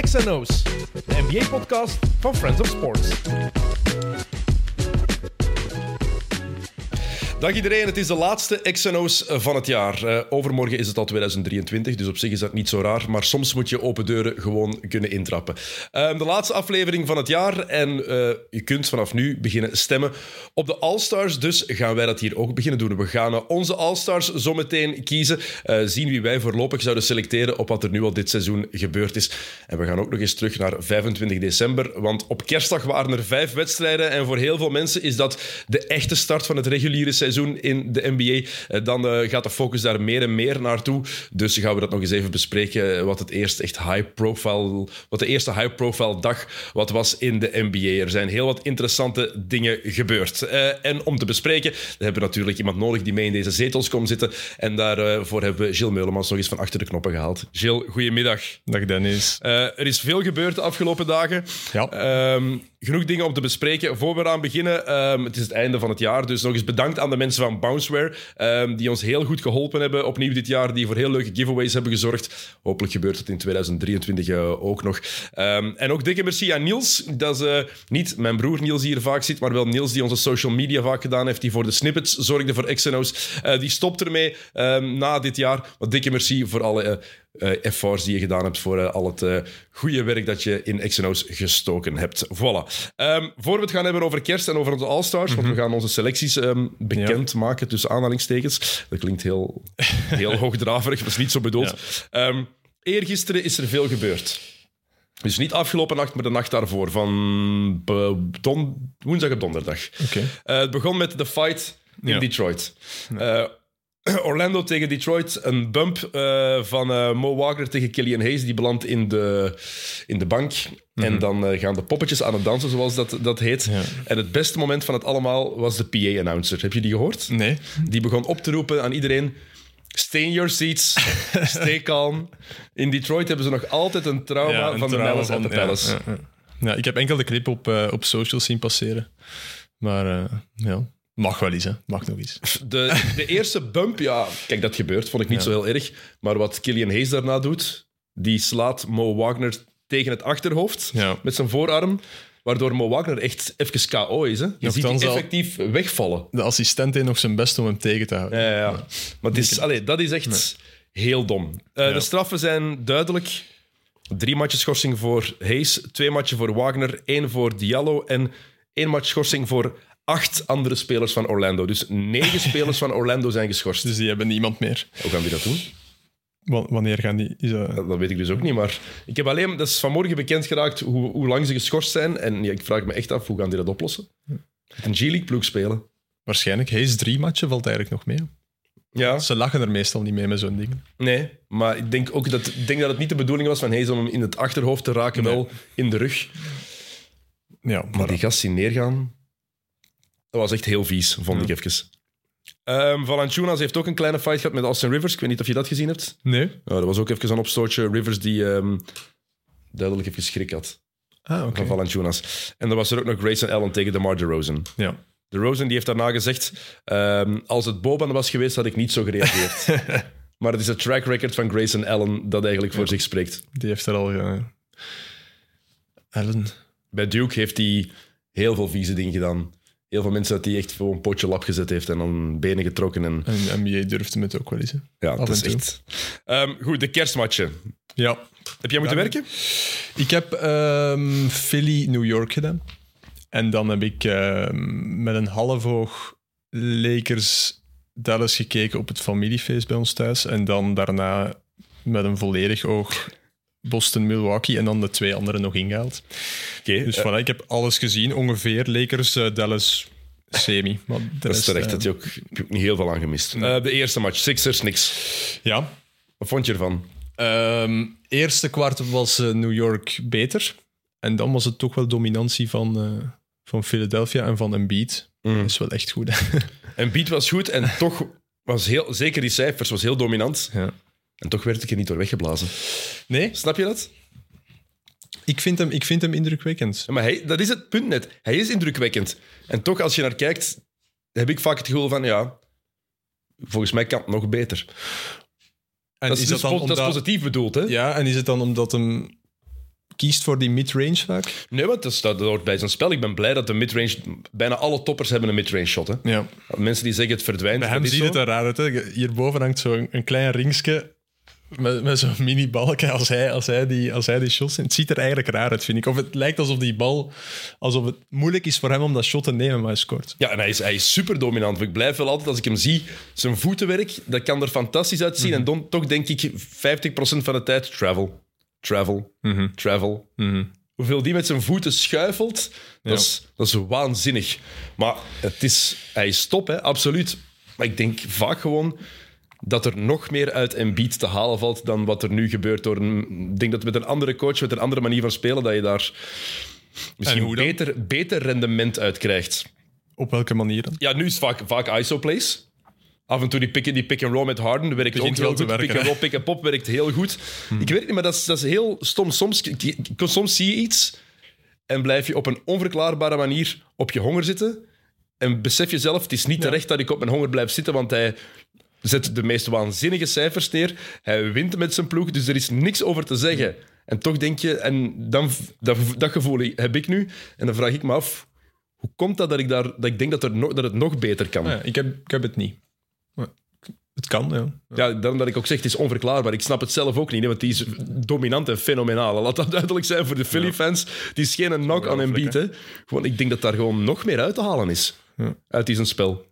XNO's, de NBA-podcast van Friends of Sports. Dag iedereen, het is de laatste XNO's van het jaar. Uh, overmorgen is het al 2023, dus op zich is dat niet zo raar. Maar soms moet je open deuren gewoon kunnen intrappen. Uh, de laatste aflevering van het jaar en uh, je kunt vanaf nu beginnen stemmen op de All-Stars. Dus gaan wij dat hier ook beginnen doen. We gaan onze All-Stars zometeen kiezen. zien wie wij voorlopig zouden selecteren op wat er nu al dit seizoen gebeurd is. En we gaan ook nog eens terug naar 25 december. Want op kerstdag waren er vijf wedstrijden. En voor heel veel mensen is dat de echte start van het reguliere seizoen seizoen in de NBA. Eh, dan eh, gaat de focus daar meer en meer naartoe. Dus gaan we dat nog eens even bespreken. Eh, wat het eerste echt high profile, wat de eerste high profile dag wat was in de NBA. Er zijn heel wat interessante dingen gebeurd. en om te bespreken, we hebben we natuurlijk iemand nodig die mee in deze zetels komt zitten. En daarvoor hebben we Gilles Meulemans nog eens van achter de knoppen gehaald. Gilles, goedemiddag. Dag Dennis. er is veel gebeurd de afgelopen dagen. Ja. Ehm, genoeg dingen om te bespreken. Voor we eraan beginnen, ehm, het is het einde van het jaar, dus nog eens bedankt aan de mensen van Bounceware, um, die ons heel goed geholpen hebben opnieuw dit jaar, die voor heel leuke giveaways hebben gezorgd. Hopelijk gebeurt het in 2023 uh, ook nog. Um, en ook dikke merci aan Niels. Dat is uh, niet mijn broer Niels die hier vaak zit, maar wel Niels die onze social media vaak gedaan heeft, die voor de snippets zorgde voor XNO's. Uh, die stopt ermee na dit jaar. Wat dikke merci voor alle uh, efforts die je gedaan hebt voor uh, al het uh, goede werk dat je in XNO's gestoken hebt. Voilà. Um, voor we het gaan hebben over kerst en over onze All-Stars, want we mhm. gaan onze selecties um, bekend ja. maken tussen aanhalingstekens. Dat klinkt heel, heel hoogdraverig, dat is niet zo bedoeld. Ja. Um, eergisteren is er veel gebeurd. Dus niet afgelopen nacht, maar de nacht daarvoor, van don woensdag op donderdag. Okay. het begon met de fight in ja. Detroit. Orlando tegen Detroit. Een bump uh, van uh, Mo Wagner tegen Killian Hayes. Die belandt in de, in de bank. En dan uh, gaan de poppetjes aan het dansen, zoals dat, dat heet. Ja. En het beste moment van het allemaal was de PA-announcer. Heb je die gehoord? Nee. Die begon op te roepen aan iedereen... Stay in your seats. Stay calm. In Detroit hebben ze nog altijd een trauma ja, een van trauma de at the Palace. Ja, ja, ik heb enkel de clip op, op socials zien passeren. Maar ja... Mag wel eens, hè. Mag nog eens. De, de eerste bump, ja, kijk, dat gebeurt, vond ik niet zo heel erg. Maar wat Killian Hayes daarna doet, die slaat Mo Wagner tegen het achterhoofd met zijn voorarm. Waardoor Mo Wagner echt even KO is. Hè? Je ziet hem effectief wegvallen. De assistent deed nog zijn best om hem tegen te houden. Ja, ja. Maar het is, allee, dat is echt heel dom. Uh, de straffen zijn duidelijk. Drie matchen schorsing voor Hayes, twee matchen voor Wagner, één voor Diallo en één match schorsing voor acht andere spelers van Orlando. Dus negen spelers van Orlando zijn geschorst. Dus die hebben niemand meer. Hoe gaan die dat doen? wanneer gaan die... Is dat... dat... weet ik dus ook niet, maar ik heb alleen... Dat is vanmorgen bekend geraakt hoe, hoe lang ze geschorst zijn. En ja, ik vraag me echt af, hoe gaan die dat oplossen? Een G-League ploeg spelen? Waarschijnlijk. Hij is drie matchen, valt eigenlijk nog mee. Ja. Ze lachen er meestal niet mee met zo'n ding. Nee, maar ik denk ook dat, ik denk dat het niet de bedoeling was van Hayes om hem in het achterhoofd te raken, wel in de rug. Ja, maar, maar die gast zien neergaan... Dat was echt heel vies, vond ik even. Um, Valanciunas heeft ook een kleine fight gehad met Austin Rivers. Ik weet niet of je dat gezien hebt. Nee. Ja, dat was ook even een opstootje. Rivers die um, duidelijk even schrik had. Ah, okay. Van Valanciunas. En dan was er ook nog Grayson Allen tegen DeMar DeRozan. Ja. DeRozan die heeft daarna gezegd... Um, als het Boban was geweest, had ik niet zo gereageerd. maar het is het track record van Grayson Allen dat eigenlijk voor zich spreekt. Die heeft er al... Uh... Allen... Bij Duke heeft hij heel veel vieze dingen gedaan heel veel mensen dat die echt voor een potje lap gezet heeft en dan benen getrokken. En, en NBA durfde het ook wel eens. Hè? Ja, dat is echt. Um, goed, de kerstmatchen. Ja. Heb jij moeten werken? Ik heb um, Philly, New York gedaan. En dan heb ik um, met een half oog Lakers Dallas gekeken op het familiefeest bij ons thuis. En dan daarna met een volledig oog Boston, Milwaukee en dan de twee anderen nog ingehaald. Okay, dus uh, voilà, ik heb alles gezien, ongeveer. Lakers, uh, Dallas, semi. Maar dat is terecht, uh, dat je ook, niet heel veel aan gemist. De eerste match, Sixers, niks. Ja. Wat vond je ervan? Um, eerste kwart was New York beter. En dan was het toch wel dominantie van, van Philadelphia en van Embiid. Mm. Dat is wel echt goed. Embiid was goed en toch was heel, zeker die cijfers, was heel dominant. Ja. En toch werd ik er niet door weggeblazen. Nee? Snap je dat? Ik vind hem, ik vind hem indrukwekkend. Ja, maar hij, dat is het punt net. Hij is indrukwekkend. En toch, als je naar kijkt, heb ik vaak het gevoel van, ja, volgens mij kan het nog beter. En dat is, is dus dat, dan dat is positief bedoeld, hè? Ja, en is het dan omdat hem kiest voor die mid-range vaak. Nee, want dat, dat hoort bij zijn spel. Ik ben blij dat de midrange... Bijna alle toppers hebben een midrange shot. Hè. Ja. Mensen die zeggen het verdwijnt. Bij hem dat ziet het er raar uit. Hè. Hierboven hangt zo'n een klein ringsje met, met zo'n mini-balkje als hij, als, hij die, als hij die shots. Het ziet er eigenlijk raar uit, vind ik. Of het lijkt alsof die bal... Alsof het moeilijk is voor hem om dat shot te nemen, maar hij scoort. Ja, en hij is, hij is super dominant. Ik blijf wel altijd, als ik hem zie, zijn voetenwerk, dat kan er fantastisch uitzien. En dan, toch denk ik 50% van de tijd travel, travel, travel. Hoeveel die met zijn voeten schuifelt, dat, is, dat is waanzinnig. Maar het is, hij is top, hè, absoluut. Maar ik denk vaak gewoon dat er nog meer uit Embiid te halen valt dan wat er nu gebeurt. Door een, ik denk dat met een andere coach, met een andere manier van spelen, dat je daar misschien beter, beter rendement uit krijgt. Op welke manier dan? Ja, nu is het vaak, vaak ISO-plays. Af en toe die pick, die pick and roll met Harden werkt Begint ook heel goed. werken, pick and roll, pick and pop werkt heel goed. Ik weet het niet, maar dat is, dat is heel stom. Soms, soms zie je iets en blijf je op een onverklaarbare manier op je honger zitten. En besef jezelf, het is niet terecht dat ik op mijn honger blijf zitten, want hij zet de meest waanzinnige cijfers neer. Hij wint met zijn ploeg, dus er is niks over te zeggen. En toch denk je, en dan, dat, dat gevoel heb ik nu. En dan vraag ik me af, hoe komt dat dat ik, daar, dat ik denk dat, er nog dat het nog beter kan? Ja, ik, heb, ik heb het niet. Het kan, ja. Ja, daarom dat ik ook zeg, het is onverklaarbaar. Ik snap het zelf ook niet, hè, want die is dominant en fenomenaal. Laat dat duidelijk zijn voor de Philly-fans. Die is geen knock aan Embiid. hè. Gewoon, ik denk dat daar gewoon nog meer uit te halen is. Ja. Uit die zijn spel.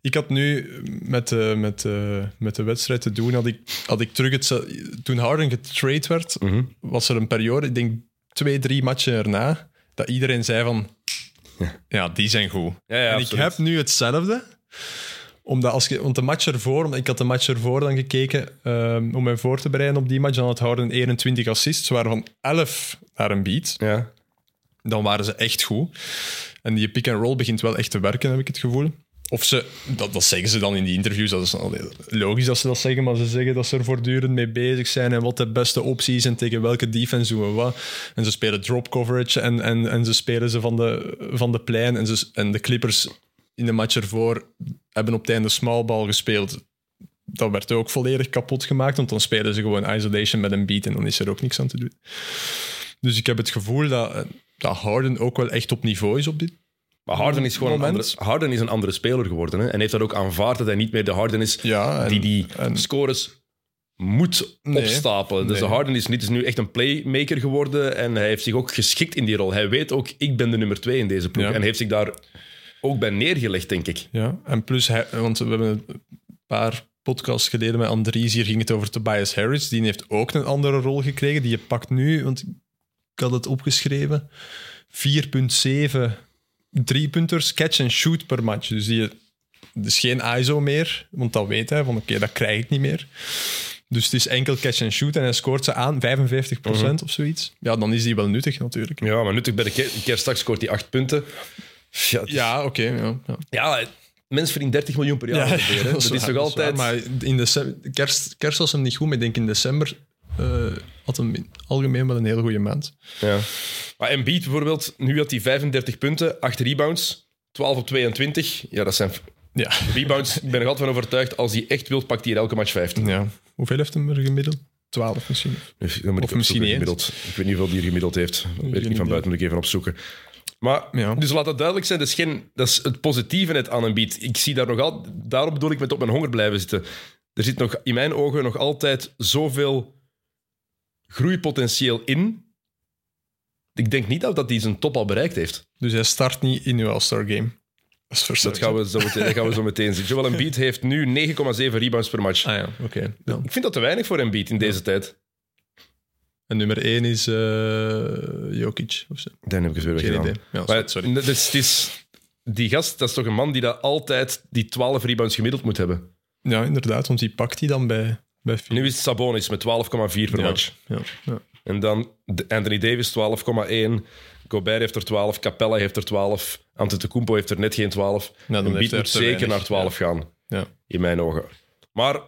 Ik had nu met, eh, met, eh, met de wedstrijd te doen, had ik, had ik terug het... Toen Harden getrade werd, Mhm. was er een periode, ik denk twee, drie matchen erna, dat iedereen zei van... Ja, die zijn goed. Ja, ja, en ik heb nu hetzelfde. Omdat als je, want de match ervoor, omdat ik had de match ervoor dan gekeken ehm, om mij voor te bereiden op die match, dan had Harden 21 assists, waarvan 11 naar een beat. Ja. Dan waren ze echt goed. En die pick-and-roll begint wel echt te werken, heb ik het gevoel. Of ze, dat, dat zeggen ze dan in die interviews, dat is logisch dat ze dat zeggen, maar ze zeggen dat ze er voortdurend mee bezig zijn en wat de beste optie is en tegen welke defense doen we wat. En ze spelen drop coverage en, en, en ze spelen ze van de, van de plein. En, ze, en de Clippers in de match ervoor hebben op het einde small ball gespeeld. Dat werd ook volledig kapot gemaakt, want dan spelen ze gewoon isolation met een beat en dan is er ook niks aan te doen. Dus ik heb het gevoel dat, dat Harden ook wel echt op niveau is op dit Maar Harden is gewoon een andere, Harden is een andere speler geworden. Hè? En heeft dat ook aanvaard dat hij niet meer de Harden is Ja, en- die die en- scores moet Nee. opstapelen. Dus Nee. de Harden is, niet, is nu echt een playmaker geworden en hij heeft zich ook geschikt in die rol. Hij weet ook, ik ben de nummer twee in deze ploeg. Ja. En heeft zich daar ook bij neergelegd, denk ik. Ja, en plus, hij, want we hebben een paar podcasts geleden met Andries, hier ging het over Tobias Harris. Die heeft ook een andere rol gekregen. Die je pakt nu, want ik had het opgeschreven, 4,7 driepunters, catch and shoot per match. Dus die, dus geen ISO meer, want dat weet hij, van oké, dat krijg ik niet meer. Dus het is enkel catch and shoot en hij scoort ze aan, 55% of zoiets. Ja, dan is die wel nuttig natuurlijk. Ja, maar nuttig bij de ke- kerstdag scoort hij acht punten. Ja, het is- Ja, oké. ja, ja. ja, mens verdient 30 miljoen per jaar. dat is, toch altijd... maar in december, kerst, kerst was hem niet goed, maar ik denk in december in algemeen wel een hele goede maand. Ja. Maar Embiid bijvoorbeeld, nu had hij 35 punten, 8 rebounds, 12 op 22. Ja, dat zijn Ja. rebounds. Ik ben er altijd van overtuigd, als hij echt wilt, pakt hij elke match 15. ja. Hoeveel heeft hem er gemiddeld? 12 misschien. Dus dan moet Of ik misschien niet gemiddeld. Ik weet niet hoeveel die er gemiddeld heeft. Dat weet ik niet van buiten, moet ik even opzoeken. Maar, Ja. dus laat dat duidelijk zijn, dat is, geen, dat is het positieve net aan een beat. Ik zie daar nog al, daarom bedoel ik met op mijn honger blijven zitten. Er zit nog in mijn ogen nog altijd zoveel groeipotentieel in. Ik denk niet dat dat hij zijn top al bereikt heeft. Dus hij start niet in uw All-Star game. Dat is Dat gaan we zo meteen, dat gaan we zo meteen zien. Joel Embiid heeft nu 9,7 rebounds per match. Ah ja, oké. Ja. Ik vind dat te weinig voor Embiid in deze tijd. En nummer 1 is eh Jokic. Of zo. Dan heb ik het weer Geen idee. Ja, sorry. is- die gast, dat is toch een man die dat altijd die 12 rebounds gemiddeld moet hebben. Ja, inderdaad, want die pakt hij dan bij. Nu is het Sabonis met 12,4 per match. Ja, ja. En dan Anthony Davis 12,1. Gobert heeft er 12. Capella heeft er 12. Antetokounmpo heeft er net geen 12. dan Embiid heeft hij moet er zeker weinig, naar 12 gaan, ja. in mijn ogen. Maar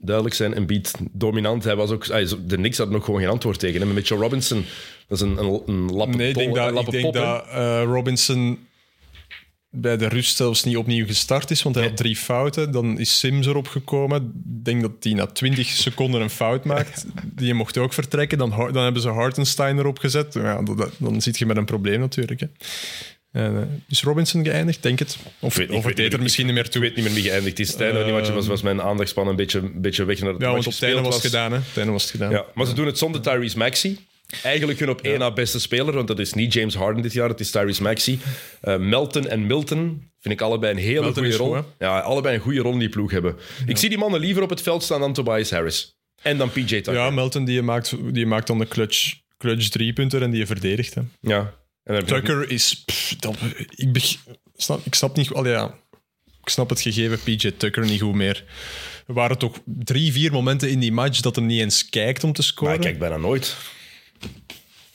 duidelijk zijn, Embiid dominant. Hij was ook, de Knicks hadden ook gewoon geen antwoord tegen hem. Mitchell Robinson, dat is een, een, een Nee, ik denk dat, een ik denk dat eh, Robinson bij de rust zelfs niet opnieuw gestart is, want hij had drie fouten. Dan is Sims erop gekomen. Ik denk dat hij na 20 seconden een fout maakt. Die mocht ook vertrekken. Dan, dan hebben ze Hartenstein erop gezet. Ja, dan, dan zit je met een probleem natuurlijk. Hè. En, uh, is Robinson geëindigd? Denk het. Of, weet, of het deed er misschien niet meer toe. Ik weet niet meer wie geëindigd is. Tijdens uh, die was, was mijn aandachtspan een beetje, een beetje weg naar het Ja, want op het einde was het gedaan. Hè? Was het gedaan. Ja, maar ze doen het zonder Tyrese Maxey. Eigenlijk hun op één na beste speler, want dat is niet James Harden dit jaar, het is Tyrese Maxey. Uh, Melton en Milton vind ik allebei een hele goede rol. Goed, ja, allebei een goede rol in die ploeg hebben. Ik zie die mannen liever op het veld staan dan Tobias Harris. En dan PJ Tucker. Ja, Melton die maakt, die maakt dan de clutch, clutch driepunter en die je verdedigt. Hè. Ja. En Tucker is... Pff, dat, ik, beg, snap, ik snap niet... Allee, ja, ik snap het gegeven PJ Tucker niet goed meer. Er waren toch drie, vier momenten in die match dat hij niet eens kijkt om te scoren. Maar ik kijk bijna nooit.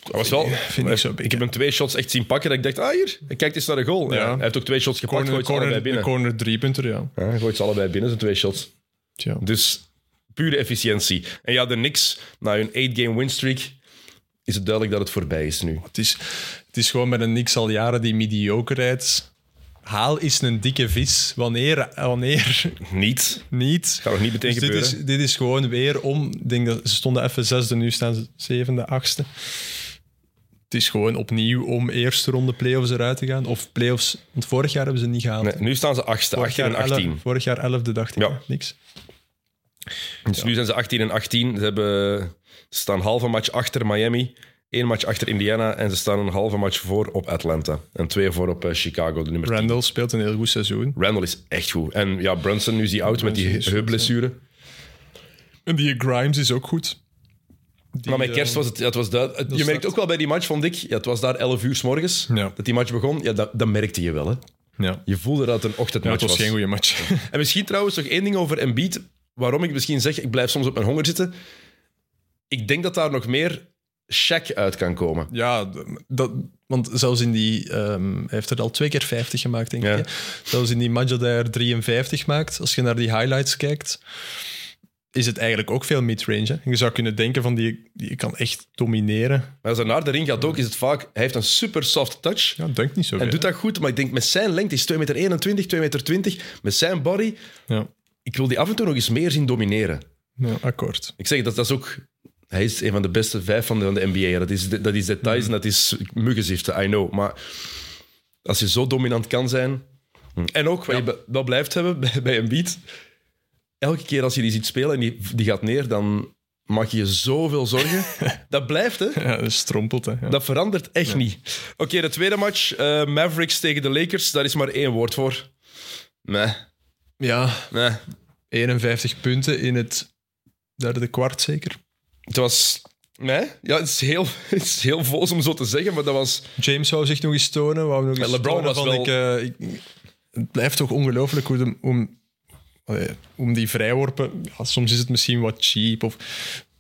Dat was wel, vind ik, zo ik heb hem twee shots echt zien pakken. Dat ik dacht, ah hier, hij kijkt eens naar de goal. Ja. Ja, hij heeft ook twee shots gepakt, corner, gooit ze corner, allebei binnen. corner drie punten, ja. Ja, hij gooit ze allebei binnen, zijn twee shots. Tja. Dus pure efficiëntie. En ja, de Knicks, na hun 8-game winstreak, is het duidelijk dat het voorbij is nu. Het is, het is gewoon met een Knicks al jaren die mediokerheid. Haal is een dikke vis. Wanneer? wanneer Niet. niet. Gaat nog niet meteen Dus dit, gebeuren. is, dit is gewoon weer om. Ik denk dat ze stonden even zesde, nu staan ze zevende, achtste. Het is gewoon opnieuw om eerste ronde playoffs eruit te gaan. Of playoffs, want vorig jaar hebben ze niet gehaald. Nee, nu staan ze achtste, vorig, 18 en jaar 18. elf- vorig jaar elfde, dacht ik. Ja. Niks. Dus nu zijn ze 18 en 18. Ze, hebben, ze staan halve match achter Miami, één match achter Indiana en ze staan een halve match voor op Atlanta. En twee voor op eh, Chicago, de nummer 10. Randall speelt een heel goed seizoen. Randall is echt goed. En ja, Brunson, nu is hij oud met die heupblessure. En die Grimes is ook goed. Maar met kerst eh, was het, ja, het was duidelijk. Je merkt ook wel bij die match, vond ik, ja, het was daar 11 uur s morgens, Ja. dat die match begon. Ja, dat, dat merkte je wel. Hè. Ja. Je voelde dat het een Ja, ochtendmatch het was geen goede match. En misschien trouwens nog één ding over Embiid, waarom ik misschien zeg, ik blijf soms op mijn honger zitten. Ik denk dat daar nog meer Shaq uit kan komen. Ja, d- dat, want zelfs in die... ehm, hij heeft er al twee keer 50 gemaakt, denk Ja. ik. hè. Zelfs in die match dat hij er 53 maakt, als je naar die highlights kijkt, is het eigenlijk ook veel midrange. Je zou kunnen denken van, die, die kan echt domineren. Maar als hij naar de ring gaat ook, is het vaak... Hij heeft een super soft touch. Ja, denk niet zo En veel. doet dat goed, maar ik denk met zijn lengte, is 2,21 meter, 21, 2,20 meter, 20, met zijn body, Ja, ik wil die af en toe nog eens meer zien domineren. ja, akkoord. Ik zeg, dat, dat is ook... Hij is een van de beste vijf van de, van de NBA. Dat is, dat is details en dat is muggenziften, I know. Maar als je zo dominant kan zijn... En ook, wat je wel blijft hebben bij, bij een beat... Elke keer als je die ziet spelen en die, die gaat neer, dan maak je je zoveel zorgen. dat blijft, hè? Ja, dat strompelt, hè. Ja. Dat verandert echt niet. Oké, de tweede match. eh, Mavericks tegen de Lakers. Daar is maar één woord voor. Nee, ja, nee. 51 punten in het derde kwart zeker. Het was... Nee, ja, het is heel, het is heel vols om zo te zeggen, maar dat was... James wou zich nog eens tonen. Wou nog eens LeBron tonen was wel- ik, eh, ik- het blijft toch ongelooflijk hoe de, allee, om die vrijworpen... Ja, soms is het misschien wat cheap, of,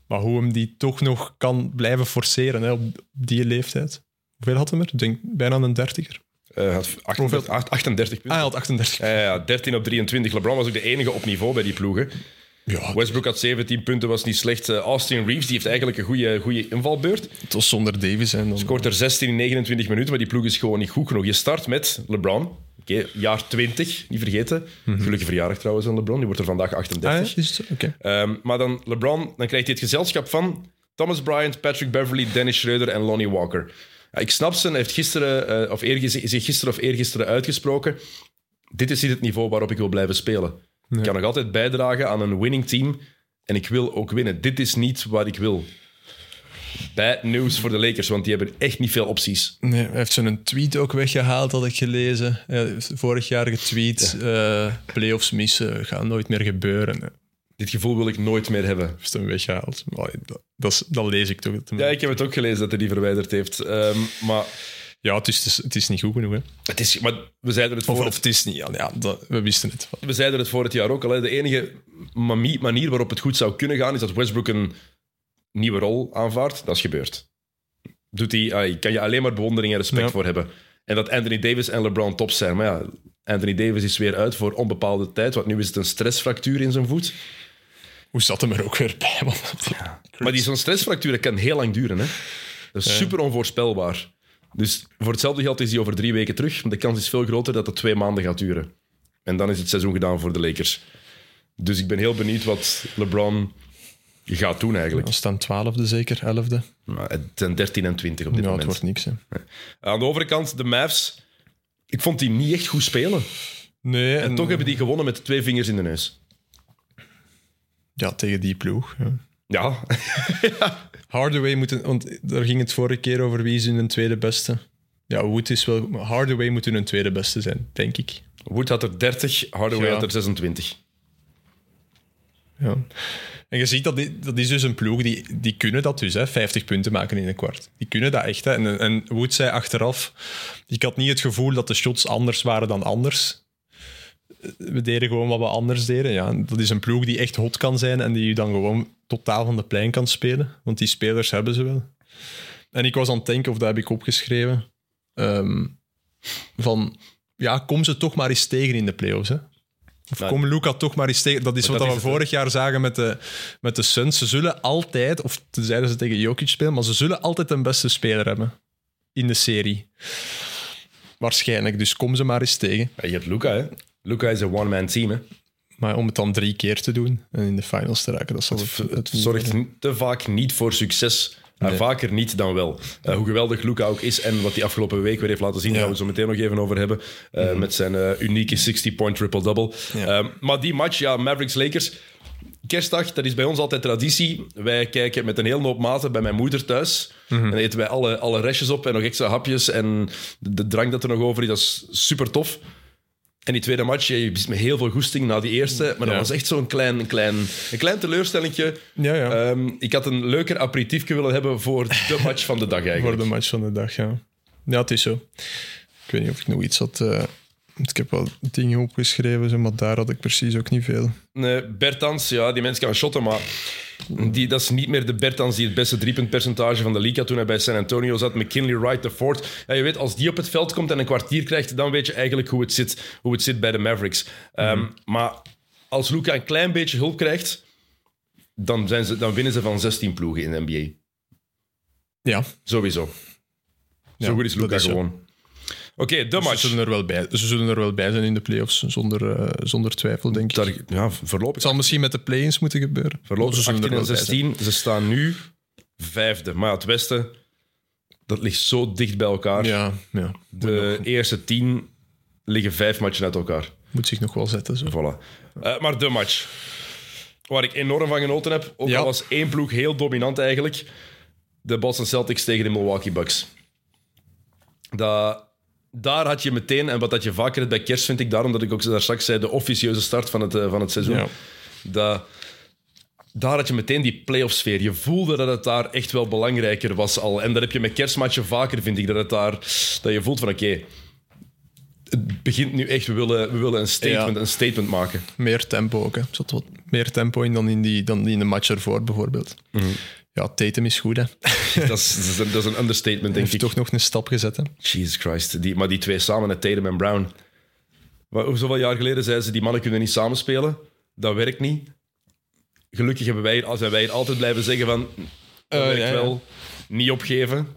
maar hoe hem die toch nog kan blijven forceren hè, op die leeftijd. Hoeveel had hij er? Ik denk bijna een dertiger. eh, had 38, 38 punten. Ah, hij had 38. Ja, ja, ja, 13 op 23. LeBron was ook de enige op niveau bij die ploegen. Ja, Westbrook had 17 punten, was niet slecht. Eh, Austin Reeves die heeft eigenlijk een goede, goede invalbeurt. het was zonder Davis. Hè, dan, Scoort er 16 in 29 minuten, maar die ploeg is gewoon niet goed genoeg. Je start met LeBron. Oké, jaar 20, niet vergeten. Gelukkige verjaardag trouwens aan LeBron. Die wordt er vandaag 38. Ah, is. Ehm, maar dan LeBron, dan krijgt hij het gezelschap van Thomas Bryant, Patrick Beverly, Dennis Schroeder en Lonnie Walker. Ja, ik snap ze, hij heeft gisteren, eh, of eergez- zich gisteren of eergisteren uitgesproken. Dit is niet het niveau waarop ik wil blijven spelen. Ik kan nog altijd bijdragen aan een winning team en ik wil ook winnen. Dit is niet wat ik wil. Bad news voor de Lakers, want die hebben echt niet veel opties. Nee, hij heeft zo'n tweet ook weggehaald, had ik gelezen. Hij vorig jaar getweet, eh playoffs missen, gaat nooit meer gebeuren. Hij Dit gevoel wil ik nooit meer hebben. heeft hem weggehaald. Maar dat, dat, is- dat lees ik toch. Ja, ik heb het ook gelezen dat hij die verwijderd heeft. Ehm, maar Ja, het is, het is niet goed genoeg. Hè. het is, maar we zeiden het voor of het is niet. Ja, ja, dat, we wisten het. We zeiden het voor het jaar ook al. hè. De enige manier waarop het goed zou kunnen gaan, is dat Westbrook een nieuwe rol aanvaardt. Dat is gebeurd. Doet hij, ah, kan je alleen maar bewondering en respect Ja. voor hebben. En dat Anthony Davis en LeBron top zijn. Maar ja, Anthony Davis is weer uit voor onbepaalde tijd. Want nu is het een stressfractuur in zijn voet. Hoe zat hem er ook weer bij? Want, Maar die zo'n stressfractuur dat kan heel lang duren. Hè? Dat is super onvoorspelbaar. Dus voor hetzelfde geld is hij over drie weken terug. Maar de kans is veel groter dat het twee maanden gaat duren. En dan is het seizoen gedaan voor de Lakers. Dus ik ben heel benieuwd wat LeBron gaat doen eigenlijk. We staan twaalfde zeker, elfde. Maar het zijn 13 en 20 op dit Ja, het moment. wordt niks. Hè. Aan de overkant, de Mavs. Ik vond die niet echt goed spelen. Nee, En toch hebben die gewonnen met twee vingers in de neus. Ja, tegen die ploeg. Ja. Ja, Hardaway moet... Want daar ging het vorige keer over wie is hun tweede beste. Ja, Wood is wel... Hardaway moet hun tweede beste zijn, denk ik. Wood had er 30, Hardaway Ja. had er 26. Ja. En je ziet dat dat is dus een ploeg die, die kunnen dat dus, hè, 50 punten maken in een kwart. Die kunnen dat echt. Hè. En, en Wood zei achteraf, ik had niet het gevoel dat de shots anders waren dan anders. We deden gewoon wat we anders deden. Ja, dat is een ploeg die echt hot kan zijn en die je dan gewoon totaal van de plein kan spelen. Want die spelers hebben ze wel. En ik was aan het denken, of dat heb ik opgeschreven, ehm, van ja, kom ze toch maar eens tegen in de playoffs. Hè. Of kom Luca toch maar eens tegen. Dat is wat dat we is vorig jaar zagen met de, met de Suns. Ze zullen altijd, of zeiden ze tegen Jokic spelen, maar ze zullen altijd een beste speler hebben in de serie. Waarschijnlijk, dus kom ze maar eens tegen. Ja, je hebt Luca, hè? Luca is een one-man team, hè? Maar om het dan drie keer te doen en in de finals te raken, dat zal het, Het zorgt te vaak niet voor succes. Nee. Vaker niet dan wel. Uh, hoe geweldig Luca ook is en wat hij afgelopen week weer heeft laten zien, Ja. daar gaan we het zo meteen nog even over hebben. Uh, Met zijn uh, unieke 60-point triple-double. Ja. Um, maar die match, ja, Mavericks-Lakers. Kerstdag, dat is bij ons altijd traditie. Wij kijken met een heel hoop maten bij mijn moeder thuis. En dan eten wij alle, alle restjes op en nog extra hapjes. En de, de drank dat er nog over is, dat is super tof. En die tweede match, je bent met heel veel goesting na die eerste. Maar dat Ja. was echt zo'n klein, een klein, een klein teleurstellingje. Ja, ja. Ehm, ik had een leuker aperitiefje willen hebben voor de match van de dag voor eigenlijk. de match van de dag, ja. Ja, het is zo. Ik weet niet of ik nog iets had... eh, ik heb wel dingen opgeschreven, maar daar had ik precies ook niet veel. Nee, Bertans, ja, die mens kan shotten, maar die, dat is niet meer de Bertans die het beste driepuntpercentage van de league had toen hij bij San Antonio zat. McKinley Wright, de fourth. Ja, je weet, als die op het veld komt en een kwartier krijgt, dan weet je eigenlijk hoe het zit, hoe het zit bij de Mavericks. Ehm, Maar als Luca een klein beetje hulp krijgt, dan, zijn ze, dan winnen ze van 16 ploegen in de NBA. Ja, Sowieso. Ja, Zo goed is Luca gewoon. Oké, de ze match. zullen, er wel bij, ze zullen er wel bij zijn in de playoffs, zonder, eh, zonder twijfel, denk ik. Daar, ja, voorlopig Het zal misschien met de play-ins moeten gebeuren. Voorlopig Ze zullen 18 er en wel bij zijn. 16. Ze staan nu vijfde. Maar ja, het Westen, dat ligt zo dicht bij elkaar. Ja, ja. De eerste tien liggen vijf matchen uit elkaar. Moet zich nog wel zetten. Zo. Voilà. Eh, maar de match. Waar ik enorm van genoten heb. Ook Ja. al was één ploeg heel dominant eigenlijk. De Boston Celtics tegen de Milwaukee Bucks. Dat, daar had je meteen, en wat dat je vaker hebt bij kerst, vind ik daarom dat ik ook daar straks zei, de officieuze start van het, eh, van het seizoen. Ja. Dat, daar had je meteen die playoff sfeer. Je voelde dat het daar echt wel belangrijker was al. En dat heb je met kerstmatchen vaker, vind ik. Dat, het daar, dat je voelt van, oké, het begint nu echt, we willen, we willen een, statement, Ja. een statement maken. Meer tempo ook. Hè. Er zat wat meer tempo in dan in, die, dan in de match ervoor, bijvoorbeeld. Mhm. Ja, Tatum is goed, hè. Dat is, dat is een, dat is een understatement, denk heeft ik. toch nog een stap gezet, hè. Jesus Christ. Die, maar die twee samen, hè, Tatum en Brown. Wat- Zoveel jaar geleden zeiden ze, die mannen kunnen niet samenspelen. Dat werkt niet. Gelukkig hebben wij, zijn wij hier altijd blijven zeggen van... Dat Eh, werkt ja, ja. wel. Niet opgeven.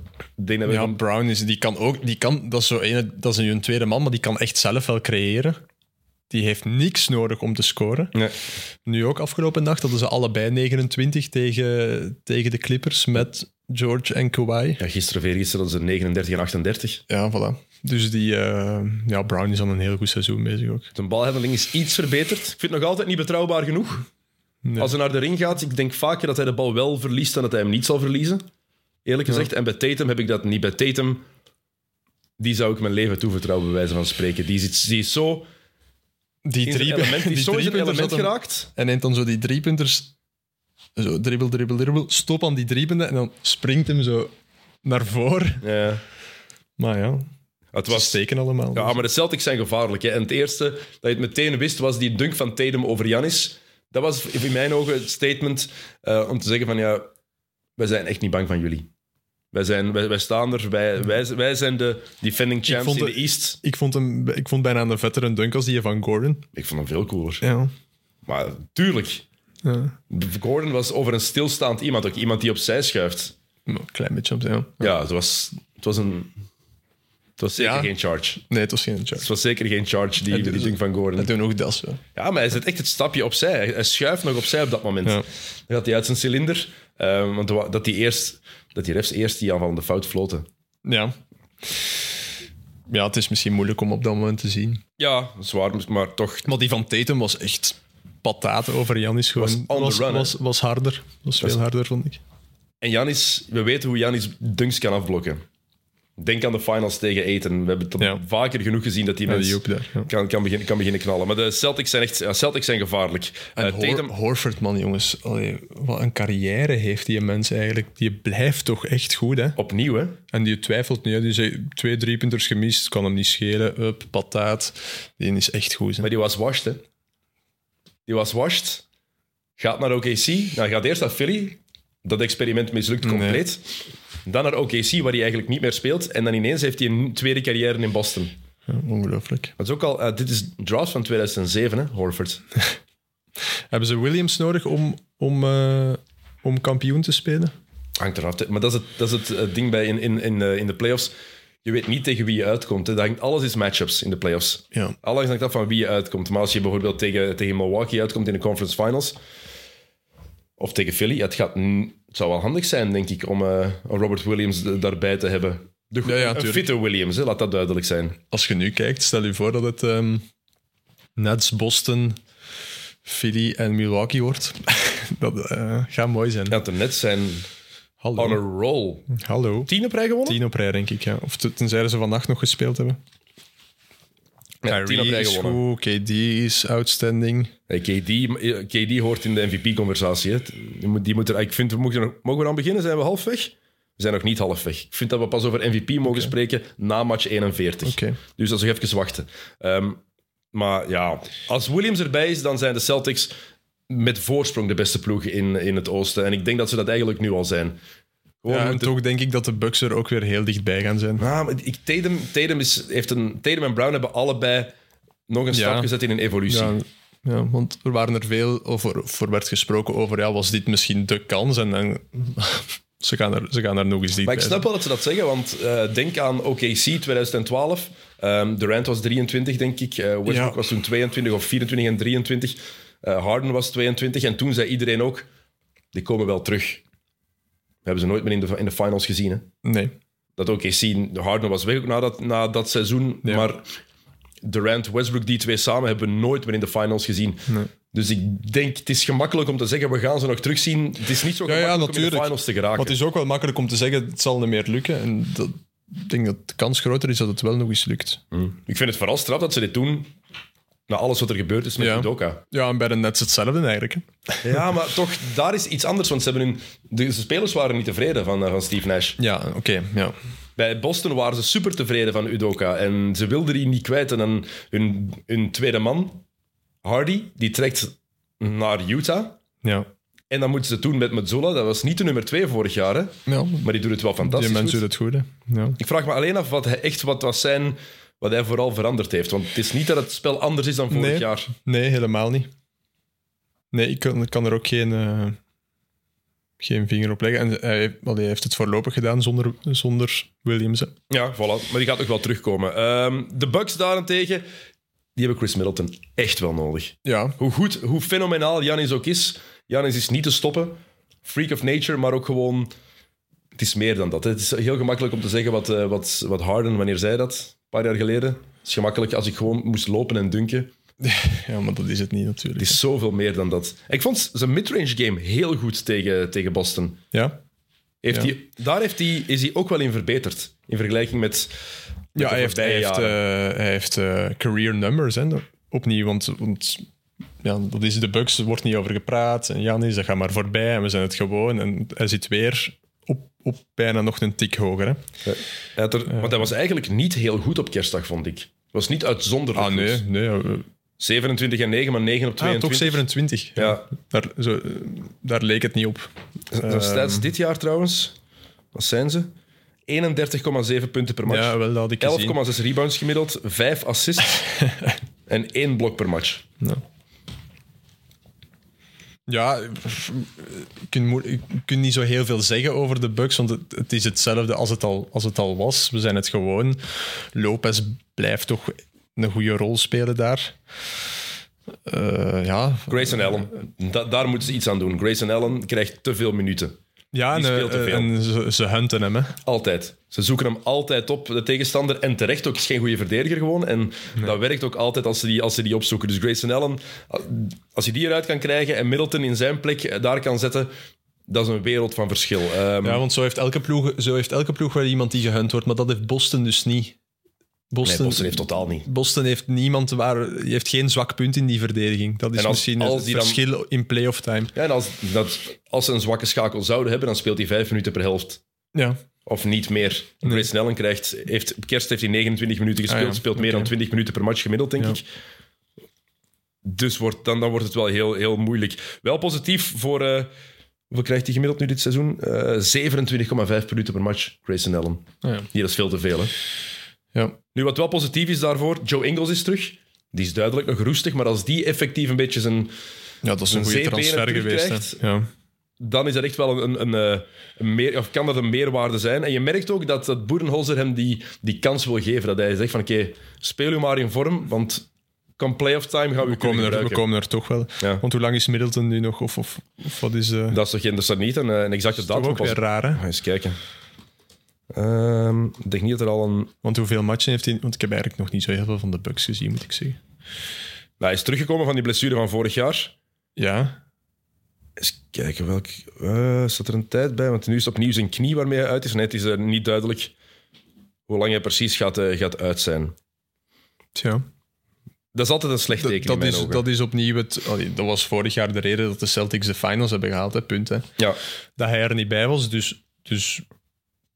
Ik Ja, Brown is, die kan ook, die kan, dat is zo ene, dat is een tweede man, maar die kan echt zelf wel creëren. Die heeft niks nodig om te scoren. Nee. Nu ook afgelopen nacht hadden ze allebei 29 tegen, tegen de Clippers met George en Kawhi. Ja, gisteren of eergisteren hadden ze 39 en 38. Ja, voilà. Dus die, eh, ja, Brown is aan een heel goed seizoen bezig ook. De balhandeling is iets verbeterd. Ik vind het nog altijd niet betrouwbaar genoeg. Nee. Als hij naar de ring gaat, ik denk vaker dat hij de bal wel verliest dan dat hij hem niet zal verliezen. Eerlijk gezegd. En bij Tatum heb ik dat niet. Bij Tatum, die zou ik mijn leven toevertrouwen, bij wijze van spreken. Die is, die is zo Die drie, element, die zo element geraakt. En neemt dan zo die driepunters, zo dribbel, dribbel, dribbel, stop aan die driepunten en dan springt hem zo naar voren. Ja. Maar ja, Het was steken allemaal. Ja, maar de Celtics zijn gevaarlijk. Hè. En het eerste dat je het meteen wist, was die dunk van Tatum over Janis. Dat was in mijn ogen het statement eh, om te zeggen van ja, wij zijn echt niet bang van jullie. Wij, zijn, wij, wij staan er, wij, wij, wij zijn de defending champs in het- de East. Ik vond, hem, ik vond bijna een vettere dunk als die van Gordon. Ik vond hem veel cooler. Ja. Maar tuurlijk, ja. Gordon was over een stilstaand iemand, ook iemand die opzij schuift. Maar Een klein beetje, ja. Ja, het was, het was een... Het was zeker Ja. geen charge. Nee, het was geen Het charge. was zeker geen charge, die, die ding van Gordon. En toen ook dat zo. Ja, maar hij zet echt het stapje opzij. Hij- Hij schuift nog opzij op dat moment. Ja. Dan gaat hij uit zijn cilinder. eh, want wa- dat die, eerst, dat die refs eerst die aanvallende fout floten. Ja. Ja, het is misschien moeilijk om op dat moment te zien. Ja, zwaar, maar toch. Maar die van Tatum was echt patat over Janis. Was Gewoon on the was, run, was, was harder. Was veel harder, vond ik. En Janis, we weten hoe Janis dunks kan afblokken. Denk aan de finals tegen Eten. We hebben het Ja. vaker genoeg gezien dat die Ja, mens die ook daar. Ja. kan, kan, beginnen, kan beginnen knallen. Maar de Celtics zijn echt Celtics zijn gevaarlijk. En Eh, Hor- Horford, man, jongens. Allee, wat een carrière heeft die mens eigenlijk. Die blijft toch echt goed, hè? opnieuw, hè? En die twijfelt niet. Hè? Die zei twee driepunters gemist, kan hem niet schelen. Up, pataat. Die is echt goed. Hè? Maar die was washed, hè? Die was washed. Gaat naar OKC. Nou, gaat eerst naar Philly. Dat experiment mislukt compleet. Dan naar OKC, waar hij eigenlijk niet meer speelt. En dan ineens heeft hij een tweede carrière in Boston. Ja, ongelooflijk. Dat is ook al... eh, dit is draft van 2007, hè, Horford. Hebben ze Williams nodig om, om, eh, om kampioen te spelen? Hangt eraf. Maar dat is het, dat is het eh, ding bij in, in, in, in de playoffs. Je weet niet tegen wie je uitkomt. Hè. Dat hangt, alles is matchups in de playoffs. Ja. Alles hangt af van wie je uitkomt. Maar als je bijvoorbeeld tegen, tegen Milwaukee uitkomt in de conference finals... Of tegen Philly, het, gaat, het zou wel handig zijn, denk ik, om eh, Robert Williams daarbij te hebben. De, Ja, ja, een tuurlijk. fitte Williams, hè, laat dat duidelijk zijn. Als je nu kijkt, stel je voor dat het ehm, Nets, Boston, Philly en Milwaukee wordt. dat eh, gaat mooi zijn. Ja, de Nets zijn Hallo. on a roll. Hallo. Tien op rij gewonnen? Tien op rij, denk ik. Ja. Of tenzij ze vannacht nog gespeeld hebben. Ja, Kyrie is goed, KD is outstanding. Hey, KD, KD hoort in de MVP-conversatie. Die moet, die moet er, ik vind, we mogen, mogen we aan beginnen? Zijn we halfweg? We zijn nog niet halfweg. Ik vind dat we pas over MVP mogen spreken na match 41. Oké. Dus dat is nog even wachten. Ehm, maar ja, als Williams erbij is, dan zijn de Celtics met voorsprong de beste ploeg in, in het oosten. En ik denk dat ze dat eigenlijk nu al zijn. Gewoon Ja, en toch denk ik dat de Bucks er ook weer heel dichtbij gaan zijn. Ah, maar ik, Tatum, Tatum, is, heeft een, Tatum en Brown hebben allebei nog een stap Ja. gezet in een evolutie. Ja, ja, want er waren er veel over, voor werd gesproken over, ja, was dit misschien de kans? En, en ze, gaan er, ze gaan er nog eens dicht Maar ik snap wel dat ze dat zeggen, want eh, denk aan OKC 2012. Ehm, Durant was 23, denk ik. Eh, Westbrook Ja. was toen 22 of 24 en 23. Eh, Harden was 22 en toen zei iedereen ook, die komen wel terug. We hebben ze nooit meer in de, in de finals gezien. Hè? Nee. Dat OKC, Harden was weg ook na dat, na dat seizoen, Ja. maar Durant, Westbrook, die twee samen hebben we nooit meer in de finals gezien. Dus ik denk, het is gemakkelijk om te zeggen, we gaan ze nog terugzien. Het is niet zo Ja, ja, gemakkelijk om in de finals te geraken. Maar het is ook wel makkelijk om te zeggen, het zal niet meer lukken. En dat, ik denk dat de kans groter is dat het wel nog eens lukt. Ik vind het vooral straf dat ze dit doen na alles wat er gebeurd is met Ja. Udoka. Ja, en bij de Nets hetzelfde eigenlijk. Hè. Ja, maar toch, daar is iets anders. Want ze hebben hun, de spelers waren niet tevreden van, eh, van Steve Nash. Ja, oké. ja. Bij Boston waren ze super tevreden van Udoka. En ze wilden die niet kwijt. En dan hun, hun tweede man, Hardy, die trekt naar Utah. Ja. En dan moeten ze het doen met Mazzola. Dat was niet de nummer twee vorig jaar, hè? ja. maar die doet het wel Die fantastisch mensen goed. doen het goed. Hè. Ja. Ik vraag me alleen af wat hij echt wat was zijn... Wat hij vooral veranderd heeft. Want het is niet dat het spel anders is dan vorig Nee. jaar. Nee, helemaal niet. Nee, ik kan, kan er ook geen, eh, geen vinger op leggen. En hij, hij heeft het voorlopig gedaan zonder, zonder Williams. hè. Ja, voilà. Maar die gaat nog wel terugkomen. Ehm, de Bucks daarentegen, die hebben Chris Middleton echt wel nodig. Ja, Hoe goed, hoe fenomenaal Janis ook is. Janis is niet te stoppen. Freak of nature, maar ook gewoon... Het is meer dan dat. hè. Het is heel gemakkelijk om te zeggen wat, eh, wat, wat Harden, wanneer zei dat? Paar jaar geleden. Het is gemakkelijk als ik gewoon moest lopen en dunken. ja, maar dat is het niet natuurlijk. Het is zoveel meer dan dat. Ik vond zijn midrange game heel goed tegen, tegen Boston. Ja, Heeft Ja. hij, daar heeft hij, is hij ook wel in verbeterd. In vergelijking met, met ja hij heeft, hij heeft, eh, hij heeft eh, career numbers hè, opnieuw. Want, want ja, dat is de Bucks, er wordt niet over gepraat. En Janis, dat gaat maar voorbij en we zijn het gewoon. En hij zit weer op, bijna nog een tik hoger. Hè. Had er, Want hij was eigenlijk niet heel goed op kerstdag, vond ik. Het was niet uitzonderlijk Ah, nee. nee ja, we- 27 en 9, maar 9 op ah, 22. toch 27. Ja. Daar, zo, eh, daar leek het niet op. Stats dit jaar trouwens, wat zijn ze? 31,7 punten per match. Ja, wel, dat had ik gezien. 11,6 rebounds gemiddeld, 5 assists en 1 blok per match. Ja. Ja, je kunt niet zo heel veel zeggen over de Bucks, want het, is hetzelfde als het, al, als het al was. We zijn het gewoon. Lopez blijft toch een goede rol spelen daar. Eh, ja, Grayson Allen, da- daar moeten ze iets aan doen. Grayson Allen krijgt te veel minuten. Ja en, eh, veel. en ze, ze hunten hem. Hè. Altijd. Ze zoeken hem altijd op, de tegenstander. En terecht ook, is geen goede verdediger gewoon. En dat werkt ook altijd als ze, die, als ze die opzoeken. Dus Grayson Allen, als je die eruit kan krijgen en Middleton in zijn plek eh, daar kan zetten, dat is een wereld van verschil. Ehm, Ja, want zo heeft, elke ploeg, zo heeft elke ploeg wel iemand die gehunt wordt, maar dat heeft Boston dus niet. Nee, Boston, heeft totaal niet. Boston heeft niemand waar, heeft geen zwak punt in die verdediging. Dat is als- misschien als het dan- verschil in playoff time. Ja, en als, dat, als ze een zwakke schakel zouden hebben, dan speelt hij vijf minuten per helft. Ja, Of niet meer. Grayson Allen krijgt, heeft, kerst heeft hij 29 minuten gespeeld, Ah, ja. speelt meer dan 20 minuten per match gemiddeld, denk Ja. ik. Dus wordt, dan, dan wordt het wel heel, heel moeilijk. Wel positief voor... eh, hoeveel krijgt hij gemiddeld nu dit seizoen? Eh 27,5 minuten per match, Grayson Allen. Ah, ja. Hier, dat is veel te veel, hè. ja. Nu, wat wel positief is daarvoor, Joe Ingles is terug. Die is duidelijk nog roestig, maar als die effectief een beetje zijn... ja dat is een goede transfer geweest. Ja. dan is dat echt wel een, een, een, eh, een meer, of kan dat een meerwaarde zijn. En je merkt ook dat, dat Boerenholzer hem die, die kans wil geven. Dat hij zegt van, oké, speel u maar in vorm, want come playoff time gaan we, We, komen er, we komen er toch wel. Ja. Want hoe lang is Middleton nu nog? Of, of, of wat is... eh Dat is toch geen, dat staat niet een, eh, een exacte datum. ook pas- weer raar, hè? Ga eens kijken. Ehm, ik denk niet dat er al een... Want hoeveel matchen heeft hij... Want ik heb eigenlijk nog niet zo heel veel van de Bucks gezien, moet ik zeggen. Nou, hij is teruggekomen van die blessure van vorig jaar. Ja, Eens kijken, welk... staat er een tijd bij? Want nu is het opnieuw zijn knie waarmee hij uit is. Nee, het is eh, niet duidelijk hoe lang hij precies gaat, eh, gaat uit zijn. tja. Dat is altijd een slecht Dat, teken dat, mijn is, ogen. dat is opnieuw het... dat was vorig jaar de reden dat de Celtics de finals hebben gehaald, hè, punt. Hè. Ja, Dat hij er niet bij was, dus, dus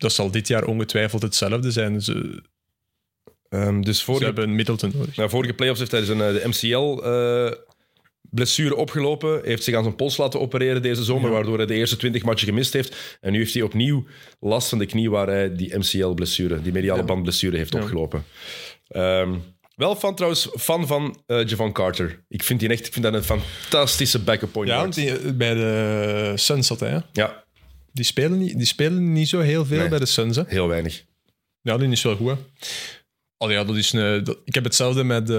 dat zal dit jaar ongetwijfeld hetzelfde zijn. Ze, ehm, dus ze vorige, hebben Middleton nodig. nou, vorige playoffs heeft hij dus een, eh, de MCL-blessure opgelopen. Heeft zich aan zijn pols laten opereren deze zomer, Ja. waardoor hij de eerste 20 matchen gemist heeft. En nu heeft hij opnieuw last van de knie waar hij die MCL-blessure, die mediale Ja. bandblessure, heeft Ja. opgelopen. Ehm, wel fan trouwens, fan van eh Javon Carter. Ik vind, die echt, ik vind dat een fantastische backup point Ja, guard. want die, bij de Suns zat hij. hè. Ja, Die spelen niet, die spelen niet zo heel veel Nee. bij de Suns. Hè. heel weinig. Ja, die is wel goed. Hè. Allee, ja, dat is een, dat- ik heb hetzelfde met...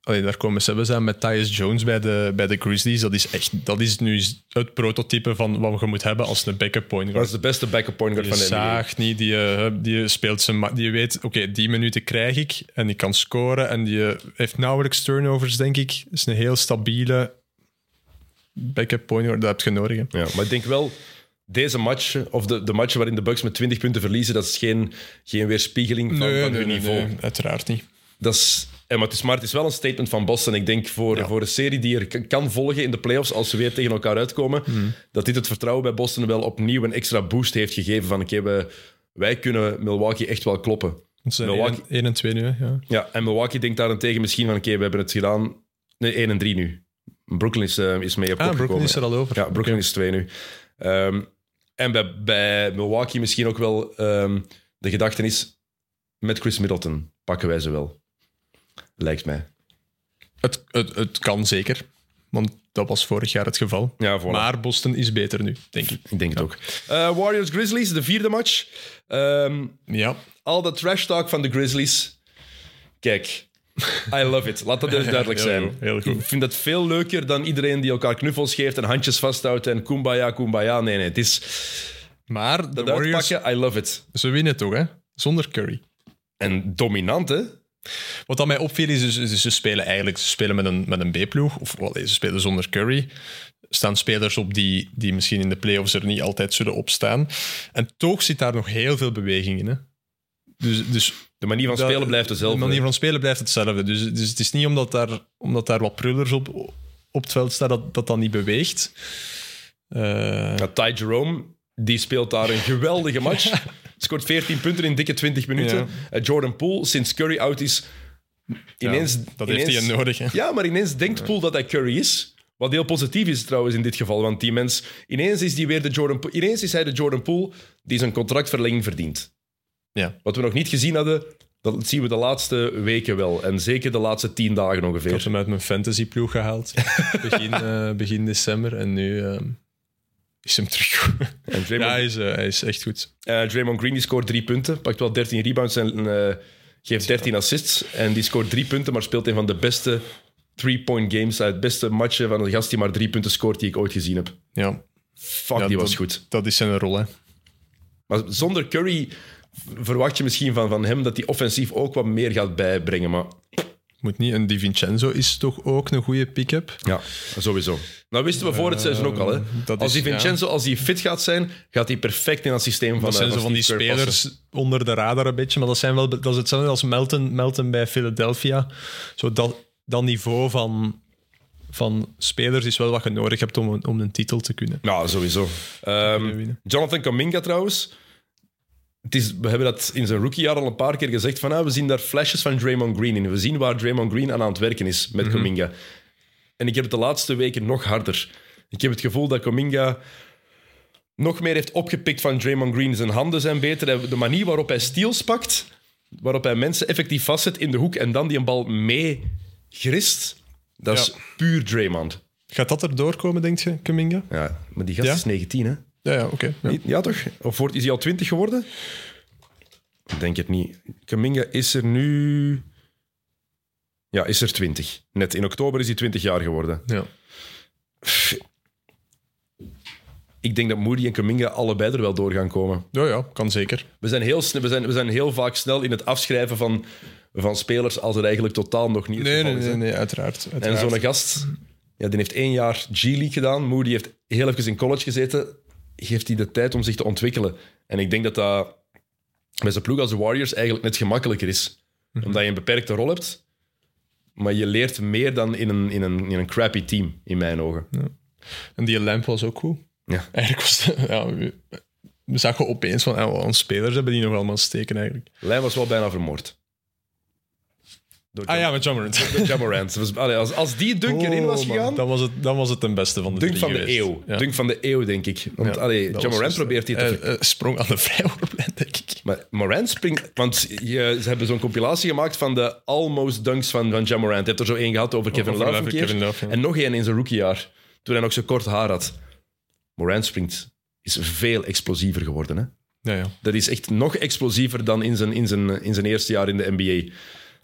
allee, daar komen ze hebben met Tyus Jones bij de, bij de Grizzlies. Dat is, echt, dat is nu het prototype van wat je moet hebben als een backup point Dat guard. is de beste backup point guard Die van de NBA. zaagt niet, die, eh, die speelt zijn... Die weet, oké, die minuten krijg ik en die kan scoren. En die eh, heeft nauwelijks turnovers, denk ik. Dat is een heel stabiele backup point guard. Dat heb je nodig. hè. Ja, maar ik denk wel, deze match, of de, de matchen waarin de Bucks met 20 punten verliezen, dat is geen, geen weerspiegeling van, van hun niveau. uiteraard niet. Dat is, en maar, het is, maar het is wel een statement van Boston. Ik denk voor, Ja. voor een serie die er kan volgen in de playoffs, als ze weer tegen elkaar uitkomen, Hmm. dat dit het vertrouwen bij Boston wel opnieuw een extra boost heeft gegeven van oké, we- wij kunnen Milwaukee echt wel kloppen. Ze zijn Milwaukee- 1 en 2 nu, hè, ja. Ja, en Milwaukee denkt daarentegen misschien van oké, we hebben het gedaan. Nee, 1 en 3 nu. Brooklyn is, eh, is mee op Ah, Brooklyn gekomen. is er al over. Ja, Brooklyn is 2 nu. Ehm, en bij, bij Milwaukee misschien ook wel ehm, de gedachte is, met Chris Middleton pakken wij ze wel. Lijkt mij. Het, het, het kan zeker, want dat was vorig jaar het geval. Ja, voilà. Maar Boston is beter nu, denk ik. Ik denk het ook. Eh, Warriors Grizzlies, de vierde match. Ehm, Ja, al dat trash talk van de Grizzlies. Kijk, I love it. Laat dat dus duidelijk Heel zijn. goed, heel goed. Ik vind dat veel leuker dan iedereen die elkaar knuffels geeft en handjes vasthoudt en kumbaya, kumbaya. Nee, nee, het is maar de dat Warriors, uitpakken. I love it. ze winnen toch, hè? Zonder Curry. En dominant, hè? Wat dat mij opviel is, dus, is ze spelen eigenlijk ze spelen met een, met een B-ploeg. Of wel, ze spelen zonder Curry. Er staan spelers op die, die misschien in de playoffs er niet altijd zullen opstaan. En toch zit daar nog heel veel beweging in. Hè? Dus, dus De manier van dat- spelen blijft dezelfde. De manier van spelen blijft hetzelfde. Dus, dus het is niet omdat daar, omdat daar wat prullers op, op het veld staan dat dat, dan niet beweegt. Ja, Ty Jerome, die speelt daar een geweldige match. Scoort 14 punten in dikke 20 minuten. Ja. Eh, Jordan Poole, sinds Curry out is, ineens... dat ineens, heeft hij nodig. Hè? Ja, maar ineens denkt Poole dat hij Curry is. Wat heel positief is trouwens in dit geval. Want die mens... Ineens is, die weer de Jordan ineens is hij de Jordan Poole die zijn contractverlenging verdient. Ja. Wat we nog niet gezien hadden Dat zien we de laatste weken wel. En zeker de laatste tien dagen Ik had ongeveer. hem uit mijn fantasyploeg gehaald. begin, eh, begin december. En nu ehm, is hem terug. En ja, Draymond, hij is, eh, hij is echt goed. eh, Draymond Green die scoort drie punten, pakt wel 13 rebounds en eh, geeft 13 assists. En die scoort drie punten, maar speelt een van de beste three-point games, uit het beste matchen van een gast die maar drie punten scoort die ik ooit gezien heb. Ja, Fuck, Ja, die was dat- goed. dat is zijn rol. Hè. Maar zonder Curry verwacht je misschien van, van hem dat hij offensief ook wat meer gaat bijbrengen. Maar Moet niet. En Di Vincenzo is toch ook een goede pick-up? ja, sowieso. Nou wisten we voor het seizoen ook al. Hè. dat Als is- die Vincenzo, als hij fit gaat zijn, gaat hij perfect in het systeem van Dat zijn eh, zo van die spelers passen. onder de radar een beetje. Maar dat, zijn wel, dat is hetzelfde als Melton, Melton bij Philadelphia. Zo dat, dat niveau van, van spelers is wel wat je nodig hebt om een, om een titel te kunnen. Ja, sowieso. Ehm. Jonathan Kaminga trouwens. Het is, we hebben dat in zijn rookiejaar al een paar keer gezegd. Van, ah, we zien daar flashes van Draymond Green in. We zien waar Draymond Green aan aan het werken is met Mhm. Kaminga. En ik heb het de laatste weken nog harder. Ik heb het gevoel dat Kaminga nog meer heeft opgepikt van Draymond Green. Zijn handen zijn beter. De manier waarop hij steals pakt, waarop hij mensen effectief vastzet in de hoek en dan die een bal mee grist, dat is puur Draymond. Gaat dat er doorkomen, denk je, Kaminga? Ja, maar die gast Ja? is 19, hè? Ja, ja oké. Ja. Toch? Of wordt, is hij al 20 geworden? Ik denk het niet. Kaminga is er nu... Ja, is er 20. Net in oktober is hij 20 jaar geworden. Ja. Ik denk dat Moody en Kaminga allebei er wel door gaan komen. ja, ja, kan zeker. We zijn heel, we zijn, we zijn heel vaak snel in het afschrijven van, van spelers als het eigenlijk totaal nog niet Nee, nee, nee, nee uiteraard. En zo'n gast, ja, die heeft één jaar G-League gedaan. Moody heeft heel even in college gezeten. Geeft hij de tijd om zich te ontwikkelen. En ik denk dat dat met zijn ploeg als de Warriors eigenlijk net gemakkelijker is. Omdat je een beperkte rol hebt. Maar je leert meer dan in een, in een, in een crappy team, in mijn ogen. En die lamp was ook goed. Ja. Eigenlijk was het- ja, we, zagen opeens van, ah, wat spelers hebben die nog allemaal steken eigenlijk. Lijn was wel bijna vermoord. Door Ah ja, met John Morant. Door Ja Morant. Was- allee, als, als die dunk erin was Oh, man, gegaan... Dan was, het, dan was het ten beste van de Dunk van de geweest. eeuw. Ja. Dunk van de eeuw, denk ik. Want Ja, allee, dus- probeert hier te Eh, eh, sprong aan de vrijworplijn, denk ik. Maar Morant springt... Want je, ze hebben zo'n compilatie gemaakt van de almost dunks van, van Ja Morant. Je hebt er zo één gehad over Kevin over Love een Love, keer. Kevin Love, ja. En nog één in zijn rookiejaar. Toen hij nog zo kort haar had. Morant springt... Is veel explosiever geworden, hè? Ja, ja. Dat is echt nog explosiever dan in zijn, in zijn, in zijn eerste jaar in de NBA.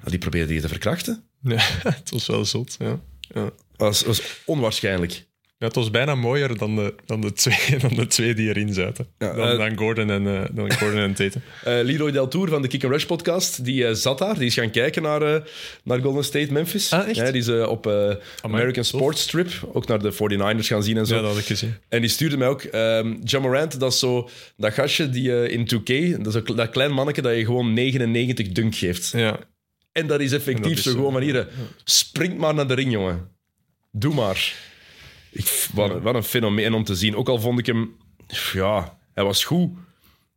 Die probeerde je te verkrachten. ja het was wel zot. Ja. Ja. Dat was, was onwaarschijnlijk. Ja, het was bijna mooier dan de, dan de, twee, dan de twee die erin zaten. Ja, dan, eh, dan Gordon en, eh, dan Gordon en Tatum. Eh Leroy Del Tour van de Kick and Rush podcast, die eh, zat daar. Die is gaan kijken naar, eh, naar Golden State Memphis. Ah, echt? Ja, die is op eh, American. Sports Trip ook naar de 49ers gaan zien en zo. Ja, dat had ik gezien. En die stuurde mij ook... ehm John Morant, dat is zo dat gastje die eh, in 2K... Dat is ook dat klein manneke dat je gewoon 99 dunk geeft. Ja. En dat is effectief dat is, zo gewoon eh, van hier. eh, Spring maar naar de ring, jongen. Doe maar. Ik, wat, wat een fenomeen om te zien. Ook al vond ik hem... Ja, hij was goed.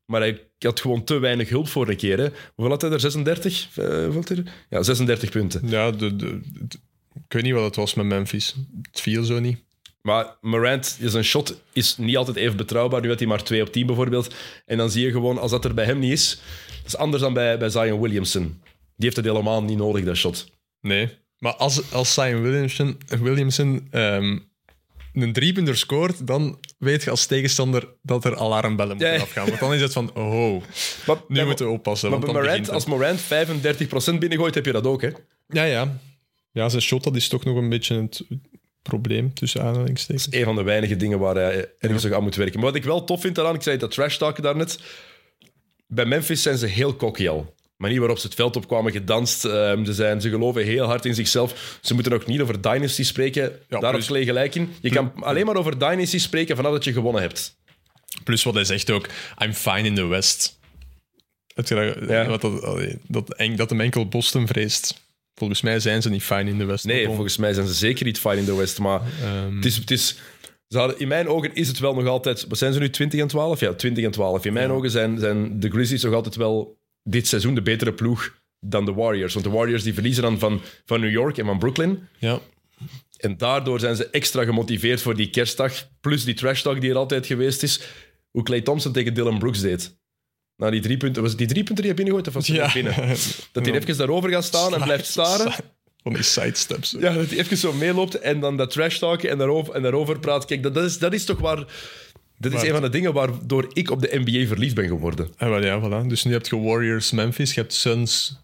Maar hij had gewoon te weinig hulp voor een keer. Hè. Hoeveel had hij er? 36? Eh, hoeveel had hij er? Ja, 36 punten. Ja, de, de, de- ik weet niet wat het was met Memphis. Het viel zo niet. Maar Morant, zijn shot is niet altijd even betrouwbaar. Nu had hij maar 2 op 10 bijvoorbeeld. En dan zie je gewoon, als dat er bij hem niet is... Dat is anders dan bij, bij Zion Williamson. Die heeft het helemaal niet nodig, dat shot. Nee. Maar als, als Zion Williamson, Williamson ehm, een driepunter scoort, dan weet je als tegenstander dat er alarmbellen moeten Ja, afgaan. Want dan is het van, oh, Maar, nu moeten we oppassen. maar Want dan Morant, als Morant 35% binnengooit, heb je dat ook, hè? Ja, ja. Ja, zijn shot, dat is toch nog een beetje het probleem, tussen aanhalingstekens. een van de weinige dingen waar hij ergens nog aan moet werken. Maar wat ik wel tof vind daaraan, ik zei dat trash talken daarnet. Bij Memphis zijn ze heel cocky al. De manier waarop ze het veld opkwamen, gedanst. ehm, ze, zijn, ze geloven heel hard in zichzelf. Ze moeten ook niet over Dynasty spreken. Daar plus- heb Clay gelijk in. Je kan alleen maar over Dynasty spreken vanaf dat je gewonnen hebt. Plus wat hij zegt ook, I'm fine in the West. Dat, Ja. wat dat, dat, dat hem enkel Boston vreest. Volgens mij zijn ze niet fine in the West. Nee, volgens mij zijn ze zeker niet fine in the West. Maar ehm, het is, het is, ze hadden, in mijn ogen is het wel nog altijd... Wat zijn ze nu, 20 en 12? Ja, 20 en 12. In mijn ogen zijn, zijn de Grizzlies nog altijd wel dit seizoen de betere ploeg dan de Warriors. Want de Warriors die verliezen dan van, van New York en van Brooklyn. ja. En daardoor zijn ze extra gemotiveerd voor die kerstdag. Plus die trash talk die er altijd geweest is. Hoe Clay Thompson tegen Dylan Brooks deed. Na die drie punten, was het die drie punten die hij binnengooit of was het Ja. binnen? Dat hij even daarover gaat staan en blijft staren. Van die sidesteps. Ja, dat hij even zo meeloopt en dan dat trash talken en daarover, en daarover praat. Kijk, dat, dat, is, dat is toch waar... Dat is een van de dingen waardoor ik op de NBA verliefd ben geworden. En wel, ja, voilà. Dus nu heb je Warriors Memphis, je hebt Suns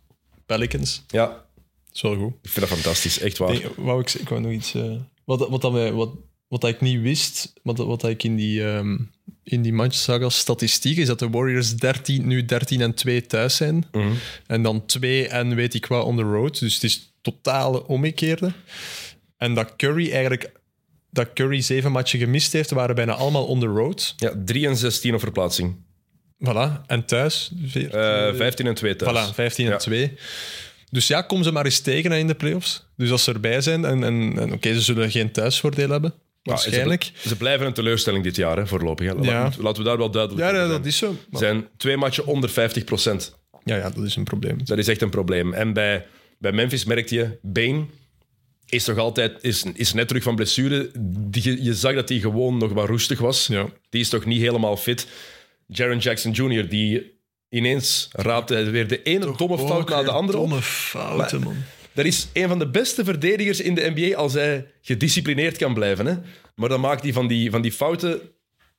Pelicans. Ja, Dat is wel goed. ik vind dat fantastisch. Echt waar. Ik, wou ik, ik wou nog iets... eh, wat, wat, dat mij, wat, wat dat ik niet wist, wat, wat dat ik in die, ehm, in die match zag als statistiek, is dat de Warriors 13, nu 13 en 2 thuis zijn. Mhm. En dan 2 en weet ik wat on the road. Dus het is totale omgekeerde. En dat Curry eigenlijk... Dat Curry zeven matchen gemist heeft, waren bijna allemaal on the road. Ja, 3 en 16 op verplaatsing. Voilà. En thuis? veert- Eh 15 en 2 thuis. Voilà, 15 en Ja. 2. Dus ja, kom ze maar eens tegen in de playoffs. Dus als ze erbij zijn, en, en, en oké, ze zullen geen thuisvoordeel hebben, waarschijnlijk. Ja, ze, ze blijven een teleurstelling dit jaar, hè, voorlopig. Hè. Laten, Ja. laten we daar wel duidelijk Ja, ja, dat is zo. Er zijn twee matchen onder 50% Ja, ja, dat is een probleem. Dat is echt een probleem. En bij, bij Memphis merkte je, Bane is toch altijd is, is net terug van blessure. Die, je- zag dat hij gewoon nog wat roestig was. Ja. Die is toch niet helemaal fit. Jaron Jackson Jr., die ineens raapte weer de ene domme fout na de andere op. Domme fouten, man. Dat is een van de beste verdedigers in de NBA als hij gedisciplineerd kan blijven. Hè? Maar dan maakt hij van die, van die fouten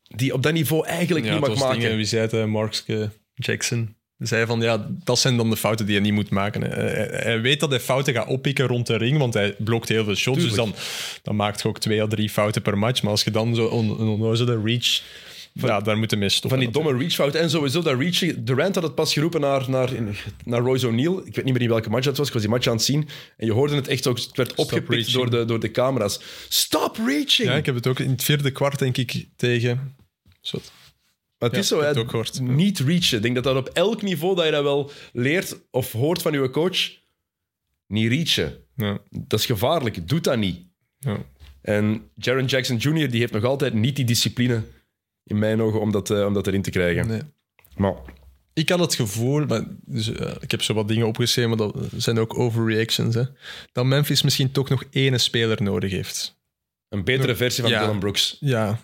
die op dat niveau eigenlijk Ja, niet mag maken. dingen, wie zei het, Markske Jackson. Zei van, ja, dat zijn dan de fouten die hij niet moet maken. Hij, hij weet dat hij fouten gaat oppikken rond de ring, want hij blokt heel veel shots. Dus dan, dan maakt je ook twee of drie fouten per match. Maar als je dan zo on- een onnozele reach... ja, daar moeten mee stoppen. Van die domme reachfout. En sowieso dat reach. Durant had het pas geroepen naar, naar, naar Royce O'Neal. Ik weet niet meer in welke match dat was. Ik was die match aan het zien. En je hoorde het echt ook. Het werd opgepikt reaching. door de, door de camera's. Stop reaching! Ja, ik heb het ook in het vierde kwart, denk ik, tegen... maar het ja, is zo, het niet reachen. Ik denk dat dat op elk niveau dat je dat wel leert of hoort van je coach. Niet reachen. Ja, Dat is gevaarlijk. Doe dat niet. ja. En Jaron Jackson Jr. die heeft nog altijd niet die discipline, in mijn ogen, om dat, eh, om dat erin te krijgen. Nee. Maar Ik had het gevoel, maar, dus, eh, ik heb zo wat dingen opgeschreven, maar dat zijn ook overreactions, hè, dat Memphis misschien toch nog één speler nodig heeft. een betere versie van. Dylan Brooks. Ja,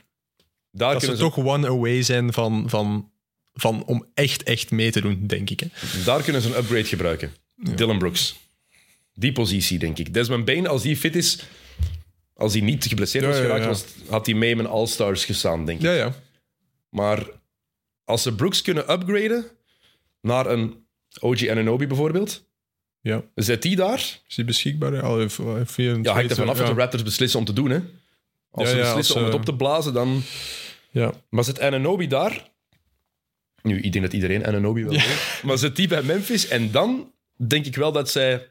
Daar dat ze toch one away zijn van, van, van om echt, echt mee te doen, denk ik. Hè. daar kunnen ze een upgrade gebruiken. Dylan Brooks. Die positie, denk ik. Desmond Bain, als die fit is, als hij niet geblesseerd Ja, was ja, geraakt, ja. was, had hij mee met All-Stars gestaan, denk ik. Ja, ja. Maar als ze Brooks kunnen upgraden naar een OG Ananobi bijvoorbeeld, ja. zet die daar. Is die beschikbaar? Al Ja, hangt er vanaf ja. wat de Raptors beslissen om te doen. Hè. Als ze ja, beslissen als om het op te blazen, dan... Ja. Maar zet Ananobi daar... Nu, ik denk dat iedereen Ananobi wel weet. Maar zet die bij Memphis en dan denk ik wel dat zij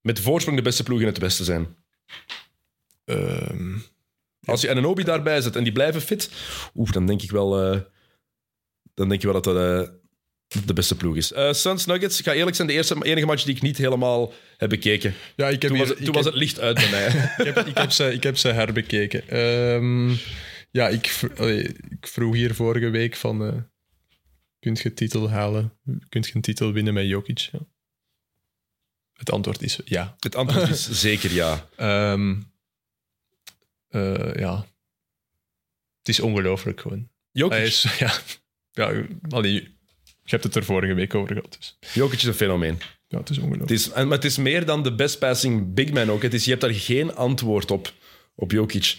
met voorsprong de beste ploeg in het Westen zijn. Ehm, Als je Ananobi daarbij zet en die blijven fit, oef, dan denk ik wel, eh, dan denk je wel dat dat eh, de beste ploeg is. Eh Suns Nuggets, ik ga eerlijk zijn, de eerste, enige match die ik niet helemaal heb bekeken. ja, ik heb, Toen, was, het, ik toen was heb- het licht uit bij mij. ik, heb, ik, heb ze, ik heb ze herbekeken. Ehm, ja, ik, ik vroeg hier vorige week van... eh kunt je titel halen? Kunt je een titel winnen met Jokic? Ja. Het antwoord is ja. Het antwoord is zeker ja. Ehm, eh, ja. Het is ongelooflijk gewoon. Jokic, Hij is, ja, ja allee, je hebt het er vorige week over gehad. Dus. Jokic is een fenomeen. Ja, het is ongelooflijk. Het is, en, maar het is meer dan de best passing big man ook. Het is, je hebt daar geen antwoord op, op Jokic.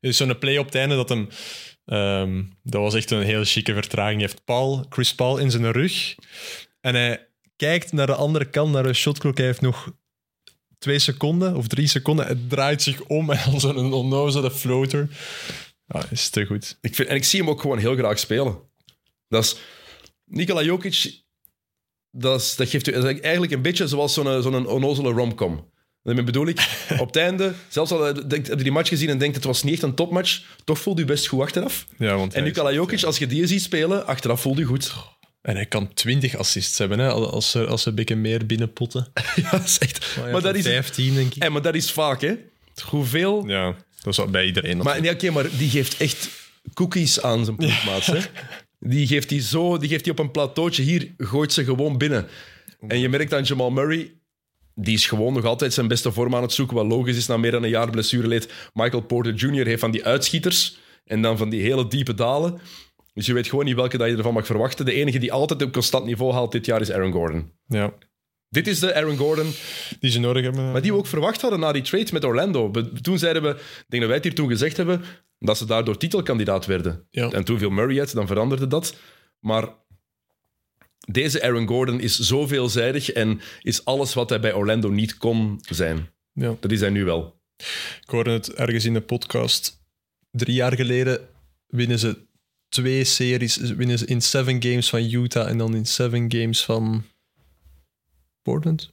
Er is zo'n play op het einde dat hem... ehm, dat was echt een heel chique vertraging. Hij heeft Paul, Chris Paul in zijn rug. En hij kijkt naar de andere kant, naar de shotklok. Hij heeft nog twee seconden of drie seconden. Hij draait zich om en dan zo'n onnozele floater. Ja, is te goed. Ik vind, en ik zie hem ook gewoon heel graag spelen. Dat is... Nikola Jokic, dat, is, dat geeft u eigenlijk een beetje zoals zo'n zo'n onnozele romcom. Daarmee bedoel ik, op het einde, zelfs al denkt, heb je die match gezien en denkt het was niet echt een topmatch, toch voelt u best goed achteraf. Ja, want En hij Nikola Jokic, als je die ziet spelen, achteraf voelt u goed. En hij kan 20 assists hebben, hè, als ze, als ze een beetje meer binnenpotten. Ja, dat is echt... Maar dat is, 15, denk ik. en, maar dat is vaak, hè. Hoeveel... Ja, dat is bij iedereen. Maar, nee, oké, maar die geeft echt cookies aan zijn ploegmaats. hè. Die geeft die zo, die geeft die op een plateautje. Hier gooit ze gewoon binnen. En je merkt aan Jamal Murray, die is gewoon nog altijd zijn beste vorm aan het zoeken. Wat logisch is na meer dan een jaar blessure leed. Michael Porter Jr. heeft van die uitschieters en dan van die hele diepe dalen. Dus je weet gewoon niet welke dat je ervan mag verwachten. De enige die altijd op constant niveau haalt dit jaar is Aaron Gordon. Ja, Dit is de Aaron Gordon die ze nodig hebben. Maar die we ook verwacht hadden na die trade met Orlando. Toen zeiden we, ik denk dat wij het hier toen gezegd hebben, dat ze daardoor titelkandidaat werden. Ja. En toen viel Murray uit, dan veranderde dat. Maar deze Aaron Gordon is zo veelzijdig en is alles wat hij bij Orlando niet kon zijn. Ja. Dat is hij nu wel. Ik hoorde het ergens in de podcast. Drie jaar geleden winnen ze twee series. Winnen ze in seven games van Utah en dan in seven games van Portland.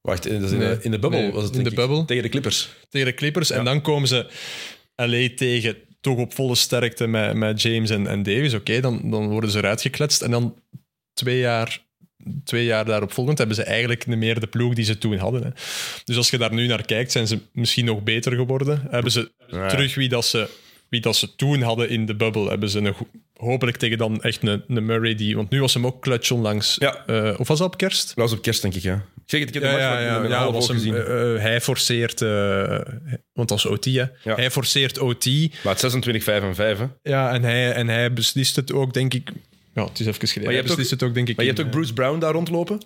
Wacht, is in, Nee. de, in de bubbel Nee, was het in de ik. Tegen de Clippers. Tegen de Clippers. Ja. En dan komen ze LA tegen, toch op volle sterkte met, met James en, en Davis. Oké, dan, dan worden ze eruit gekletst. En dan twee jaar, twee jaar daarop volgend hebben ze eigenlijk niet meer de ploeg die ze toen hadden. Hè. Dus als je daar nu naar kijkt, zijn ze misschien nog beter geworden. Hebben ze Ja. terug wie dat ze, wie dat ze toen hadden in de bubbel. Hebben ze een, hopelijk tegen dan echt een, een Murray die... Want nu was hem ook clutch onlangs. Ja. Eh, of was dat op kerst? Dat was op kerst, denk ik, ja. Ik zeg het, ik heb de Ja, match ja, was hem, gezien. eh, hij forceert, want dat is OT, hè. Ja. Hij forceert OT. maar het 26, 5 en 5, hè. Ja, en hij, en hij beslist het ook, denk ik. Ja, het is even geleden. Maar je hij hebt beslist het ook, denk ik. Maar je hebt ook Bruce Brown daar rondlopen.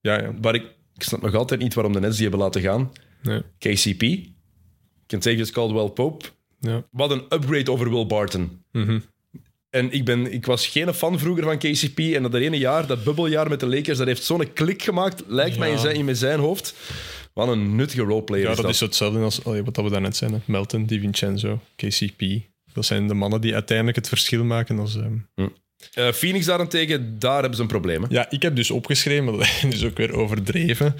Ja, ja. Waar ik, ik snap nog altijd niet waarom de Nets die hebben laten gaan. Nee. KCP. Kentavious Caldwell Pope. ja. Wat een upgrade over Will Barton. Mhm. En ik, ben, ik was geen fan vroeger van KCP. En dat ene jaar, dat bubbeljaar met de Lakers, dat heeft zo'n klik gemaakt, lijkt mij in Ja. zijn, in zijn hoofd. Wat een nuttige roleplayer ja, is dat dat. is hetzelfde als wat we daarnet zeiden. Melton, DiVincenzo, KCP. Dat zijn de mannen die uiteindelijk het verschil maken. Als, ehm, Eh, Phoenix daarentegen, daar hebben ze een probleem. hè. Ja, ik heb dus opgeschreven, maar dat is ook weer overdreven.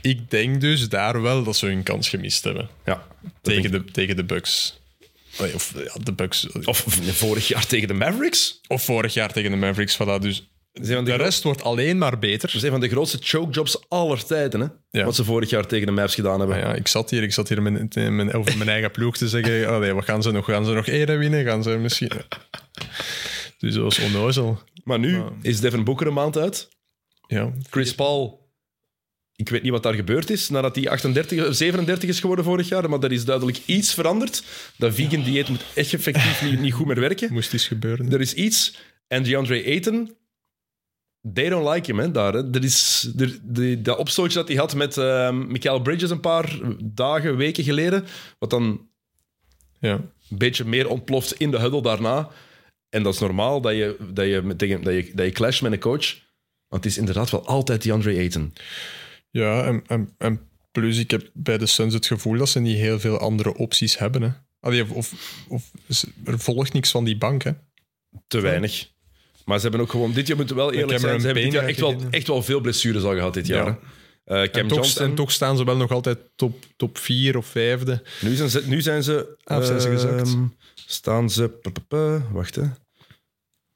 Ik denk dus daar wel dat ze hun kans gemist hebben. Ja. Tegen de, tegen de Bucks. Of ja, de Bucks. Of vorig jaar tegen de Mavericks. Of vorig jaar tegen de Mavericks. Voilà, dus de, de rest wordt alleen maar beter. ze zijn van de grootste chokejobs aller tijden. Hè? Ja. Wat ze vorig jaar tegen de Mavs gedaan hebben. Maar ja, ik zat hier, ik zat hier mijn, mijn, over mijn eigen ploeg te zeggen. Allee, wat gaan ze nog? Gaan ze nog ere winnen? Gaan ze misschien... Dus dat was onnozel. Maar nu is Devin Booker een maand uit. Ja, Chris Paul, ik weet niet wat daar gebeurd is nadat hij 38, of 37 is geworden vorig jaar, maar er is duidelijk iets veranderd. Dat vegan dieet moet echt effectief niet, niet goed meer werken. moest iets gebeuren. Er is iets. En DeAndre Ayton, they don't like him, hè, daar. Hè. Er is, er, de, dat opstootje dat hij had met ehm Michael Bridges een paar dagen, weken geleden, wat dan Ja. een beetje meer ontploft in de huddle daarna. En dat is normaal dat je, dat je, met, tegen, dat je, dat je clasht met een coach. Want het is inderdaad wel altijd DeAndre Ayton. Ja, en, en, en plus ik heb bij de Suns het gevoel dat ze niet heel veel andere opties hebben. Hè. Allee, of, of, er volgt niks van die bank. Hè. Te weinig. Maar ze hebben ook gewoon... Dit jaar moeten we wel eerlijk zijn. Ze hebben dit jaar echt wel, echt wel veel blessures al gehad dit jaar. Ja. Eh, Cam En toch, Johnson. en toch staan ze wel nog altijd top, top 4 of vijfde. Nu zijn ze... Nu zijn ze, Ah, of zijn ze ehm, gezakt? Staan ze... p- p- p- Wacht, hè.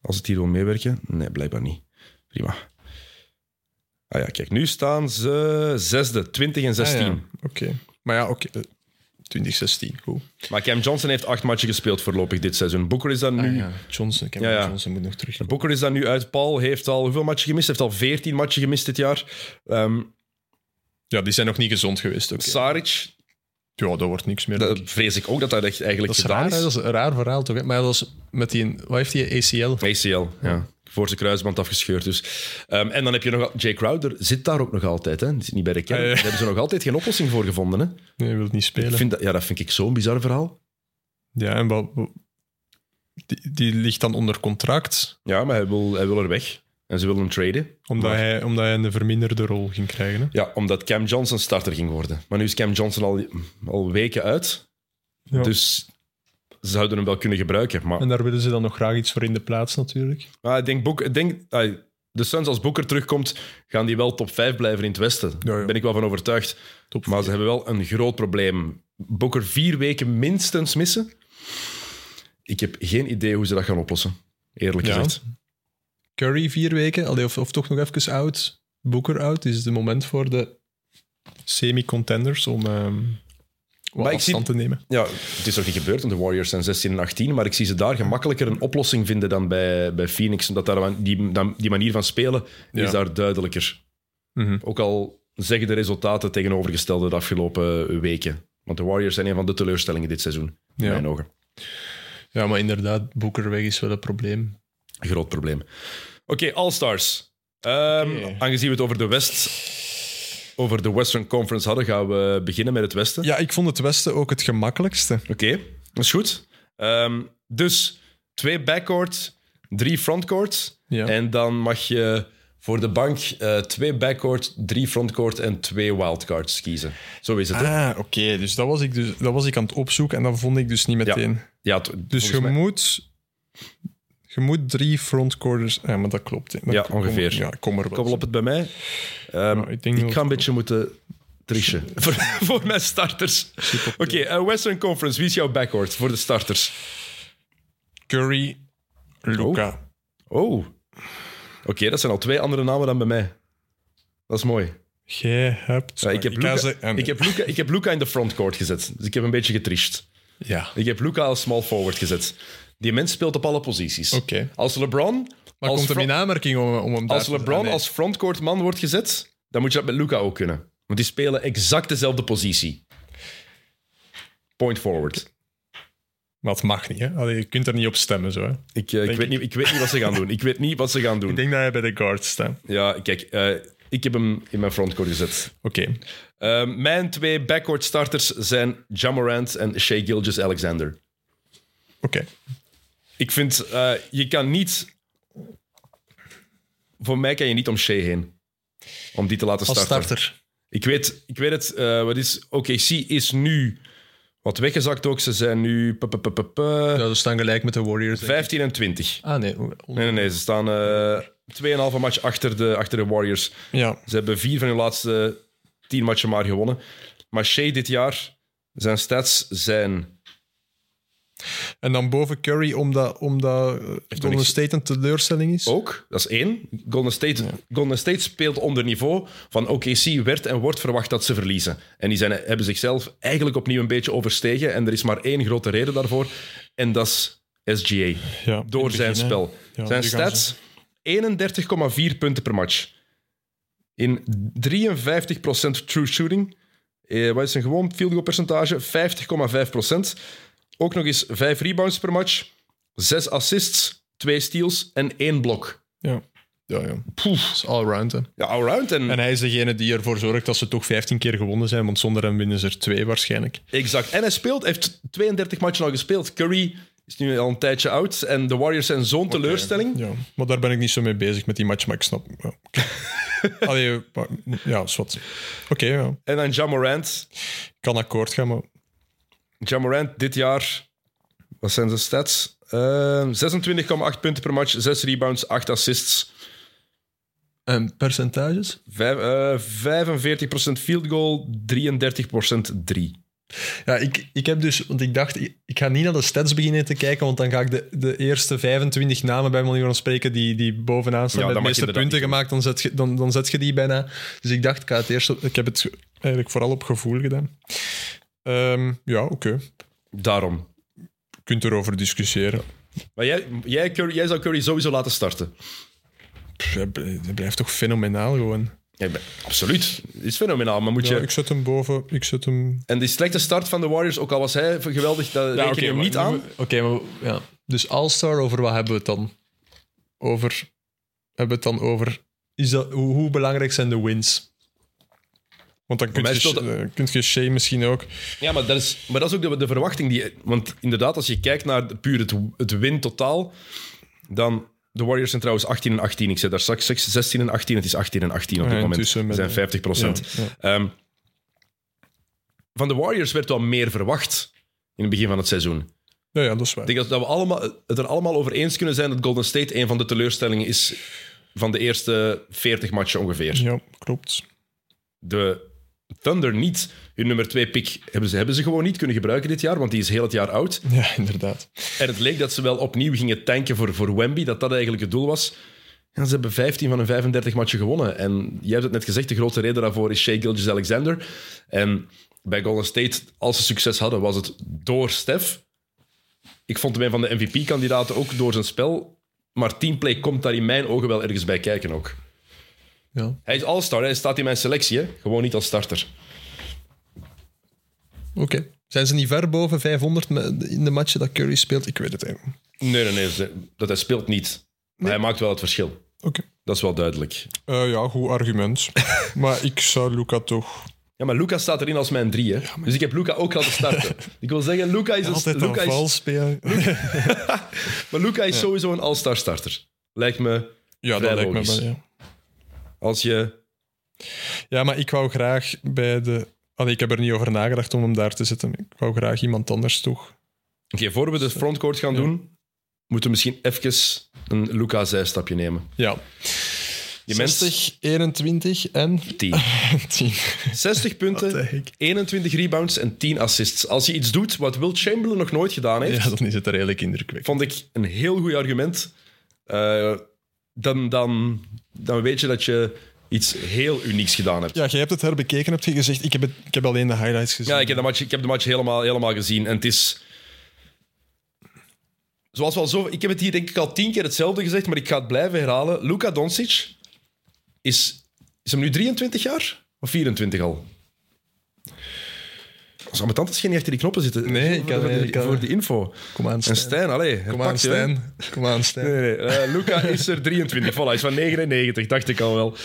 Als het hier wil meewerken. Nee, blijkbaar niet. Prima. Ah ja, kijk. Nu staan ze zesde. 20 en 16. Ah, ja. Oké. Maar ja, oké. eh, 2016, goed. Maar Cam Johnson heeft acht matchen gespeeld voorlopig dit seizoen. Booker is dan nu... Ah, ja. Johnson, Cameron Ja, ja. Johnson moet nog terug. Booker is dan nu uit. Paul heeft al hoeveel matchen gemist? Heeft al 14 matchen gemist dit jaar. Ehm Ja, die zijn nog niet gezond geweest. Oké. Saric, Ja, dat wordt niks meer. dat vrees ik ook dat dat echt eigenlijk dat is gedaan raar, hè? is. dat is een raar verhaal toch? hè? Maar dat was met die, wat heeft die ACL? ACL, ja. Voor zijn kruisband afgescheurd. Dus. Ehm, en dan heb je nog... Jay Crowder zit daar ook nog altijd. Hè. Die zit niet bij de kern. Ah. Daar hebben ze nog altijd geen oplossing voor gevonden. Hè. Nee, hij wil niet spelen. Ik vind dat, ja, dat vind ik zo'n bizar verhaal. Ja, en wat, wat- die, die ligt dan onder contract, Ja, maar hij wil, hij wil er weg. En ze willen hem traden. omdat, Maar- hij, omdat hij een verminderde rol ging krijgen. Hè? Ja, omdat Cam Johnson starter ging worden. Maar nu is Cam Johnson al, al weken uit. Ja. Dus ze zouden hem wel kunnen gebruiken. Maar En daar willen ze dan nog graag iets voor in de plaats, natuurlijk. Maar ik denk, Boek, ik denk de Suns als Booker terugkomt, gaan die wel top 5 blijven in het Westen. Ja, ja. Daar ben ik wel van overtuigd. Top Maar ze hebben wel een groot probleem. Booker vier weken minstens missen. Ik heb geen idee hoe ze dat gaan oplossen. Eerlijk Ja. gezegd. Curry vier weken, allee, of, of toch nog even oud. Booker oud. Is het moment voor de semi-contenders om ehm wat Maar ik zie- afstand te nemen. Ja, het is nog niet gebeurd, want de Warriors zijn 16 en 18. Maar ik zie ze daar gemakkelijker een oplossing vinden dan bij, bij Phoenix. Omdat daar, die, die manier van spelen Ja. is daar duidelijker. Mhm. Ook al zeggen de resultaten tegenovergestelde de afgelopen weken. Want de Warriors zijn een van de teleurstellingen dit seizoen, in Ja. mijn ogen. Ja, maar inderdaad, Boeker weg is wel een probleem. Groot probleem. Oké, All-Stars. Ehm. Aangezien we het over de West, over de Western Conference hadden, gaan we beginnen met het Westen. Ja, ik vond het Westen ook het gemakkelijkste. Oké, dat is goed. Ehm, dus twee backcourt, drie frontcourt. Ja. En dan mag je voor de bank eh, twee backcourt, drie frontcourt en twee wildcards kiezen. Zo is het. Ah, oké. Dus, dat was ik dus dat was ik aan het opzoeken en dat vond ik dus niet meteen. Ja, Dus je mij- moet, je moet drie frontcourters... Ja, maar dat klopt. Dat Ja, kom- ongeveer. Ja, ik kom er wel. Op het bij mij. Ehm, Ja, ik ik ga een beetje moeten trichen voor, voor mijn starters. Oké, eh, Western Conference. Wie is jouw backcourt voor de starters? Curry, Luca. Oh, oké, dat zijn al twee andere namen dan bij mij. Dat is mooi. Jij hebt... Ja, ik, heb Luca, ze- en- ik, heb Luca, ik heb Luca in de frontcourt gezet. Dus ik heb een beetje getricht. Ja, Ik heb Luca als small forward gezet. Die mens speelt op alle posities. oké. Als LeBron, Maar als, komt er in aanmerking om, om hem als te- LeBron nee. als frontcourt man wordt gezet, dan moet je dat met Luca ook kunnen. Want die spelen exact dezelfde positie. Point forward. Maar het mag niet, hè. Allee, je kunt er niet op stemmen, zo, hè. Ik, eh, ik, weet ik. niet, ik weet niet wat ze gaan doen. Ik weet niet wat ze gaan doen. Ik denk dat hij bij de guards staat. Ja, kijk, eh, ik heb hem in mijn frontcourt gezet. Oké. Eh, mijn twee backcourt starters zijn Jamorant en Shea Gilgis-Alexander. Oké. Ik vind, eh, je kan niet... Voor mij kan je niet om Shea heen. Om die te laten Als starten. starter. Ik weet, ik weet het. eh, wat is... OKC is nu wat weggezakt ook. Ze zijn nu p- p- p- Ja, ze staan gelijk met de Warriors. denk ik. 15 en 20. Ah, nee. Nee, nee, nee. Ze staan eh 2,5 match achter de, achter de Warriors. Ja. Ze hebben vier van hun laatste tien matchen maar gewonnen. Maar Shea dit jaar, zijn stats zijn... En dan boven Curry, omdat, omdat Golden State een teleurstelling is. Ook, dat is één. Golden State, Golden State speelt onder niveau van OKC werd en wordt verwacht dat ze verliezen. En die zijn, hebben zichzelf eigenlijk opnieuw een beetje overstegen. En er is maar één grote reden daarvoor. En dat is SGA. Ja, Door zijn begin, spel. Ja, zijn stats, 31,4 punten per match. In 53% true shooting. Eh, wat is een gewoon field goal percentage? 50,5%. Ook nog eens 5 rebounds per match. 6 assists, 2 steals en 1 blok. Ja. Ja, ja. Dat is all-round, hè. Ja, allround. En, En hij is degene die ervoor zorgt dat ze toch 15 keer gewonnen zijn, want zonder hem winnen ze er twee waarschijnlijk. exact. En hij speelt, heeft 32 matchen al gespeeld. Curry is nu al een tijdje oud. En de Warriors zijn zo'n teleurstelling. Ja, maar daar ben ik niet zo mee bezig met die match, maar ik snap. Ja. Allee, maar- ja, wat. Oké, ja. En dan Jamorant. Ik kan akkoord gaan, maar Jamorant dit jaar, wat zijn zijn stats? Eh, 26,8 punten per match, 6 rebounds, 8 assists, En percentages? vijf- eh, 45% field goal, 33% 3. Ja, ik, ik heb dus, want ik dacht, ik, ik ga niet naar de stats beginnen te kijken, want dan ga ik de, de eerste 25 namen bij manier van spreken die, die bovenaan staan Ja, met de meeste punten gemaakt, dan zet, je, dan, dan zet je die bijna. Dus ik dacht, ik, ga het eerst, ik heb het eigenlijk vooral op gevoel gedaan. Ehm, ja, oké. Daarom. Je kunt erover discussiëren. Maar jij, jij, Curry, jij zou Curry sowieso laten starten. Pff, hij bl- hij blijft toch fenomenaal gewoon. Ja, absoluut. Is fenomenaal, maar moet Ja, je... ik zet hem boven. Ik zet hem. En die slechte start van de Warriors, ook al was hij geweldig, dat reken je hem niet aan. Oké, maar ja. Dus All-Star, over wat hebben we het dan? Over. Hebben we het dan over. Is dat, hoe, hoe belangrijk zijn de wins? Want dan kun je, speelt eh, kunt je Shea misschien ook. Ja, maar dat is, maar dat is ook de, de verwachting. Die, want inderdaad, als je kijkt naar de- puur het, het win totaal, dan... De Warriors zijn trouwens 18 en 18. Ik zei daar straks 6 16 en 18. Het is 18 en 18 op dit Ja, moment. Ze zijn 50 procent. Ja, ja. Ehm, van de Warriors werd wel meer verwacht in het begin van het seizoen. Ja, ja, dat is waar. Ik denk dat, dat we allemaal, het er allemaal over eens kunnen zijn dat Golden State een van de teleurstellingen is van de eerste 40 matchen ongeveer. Ja, klopt. De Thunder niet. Hun nummer 2 pick hebben ze, hebben ze gewoon niet kunnen gebruiken dit jaar, want die is heel het jaar oud. Ja, inderdaad. En het leek dat ze wel opnieuw gingen tanken voor, voor Wemby, dat dat eigenlijk het doel was. En ze hebben 15 van hun 35 matchen gewonnen. En jij hebt het net gezegd, de grote reden daarvoor is Shea Gilgeous-Alexander. En bij Golden State, als ze succes hadden, was het door Steph. Ik vond hem een van de MVP-kandidaten ook door zijn spel. Maar teamplay komt daar in mijn ogen wel ergens bij kijken ook. Ja, Hij is all-star, hij staat in mijn selectie, hè? gewoon niet als starter. oké. Zijn ze niet ver boven 500 met- in de matchen dat Curry speelt? Ik weet het eigenlijk niet. Nee, nee, nee. Dat hij speelt niet. Maar hij maakt wel het verschil. Oké. Dat is wel duidelijk. Eh, ja, goed argument. maar ik zou Luca toch... Ja, maar Luca staat erin als mijn drie. Hè? Dus ik heb Luca ook laten starten. ik wil zeggen, Luca is, een, Altijd Luca een is, maar Luca is sowieso een all-star starter. Lijkt me, Ja, Vrij dat lijkt me wel, ja. Als je... Ja, maar ik wou graag bij de... Allee, ik heb er niet over nagedacht om hem daar te zetten. Ik wou graag iemand anders toch. Oké, voor we de frontcourt gaan doen, moeten we misschien even een Luca zijstapje nemen. Ja. Die mens 60, 21 en 10. 10. 60 punten, Wat de heck? 21 rebounds en 10 assists. Als je iets doet wat Will Chamberlain nog nooit gedaan heeft, Ja, dan is het er redelijk indrukwekkend. vond ik een heel goed argument. Eh, dan, dan, dan weet je dat je iets heel unieks gedaan hebt. Ja, jij hebt het herbekeken, heb je gezegd. Ik heb, het, ik heb alleen de highlights gezien. Ja, ik heb de match, ik heb de match helemaal, helemaal gezien. En het is... Zoals wel zo... Ik heb het hier denk ik al tien keer hetzelfde gezegd, maar ik ga het blijven herhalen. Luka Doncic is... Is hem nu 23 jaar? Of 24 al? Zou mijn tante geen achter die knoppen zitten? Nee, ik kan- voor, ik die, kan- voor die info. Kom aan, En Stijn. Stijn, allee. Kom aan, je. Stijn. Kom aan, Stijn. Nee, nee. Eh, Luca is er 23. Voilà, hij is van 99, dacht ik al wel.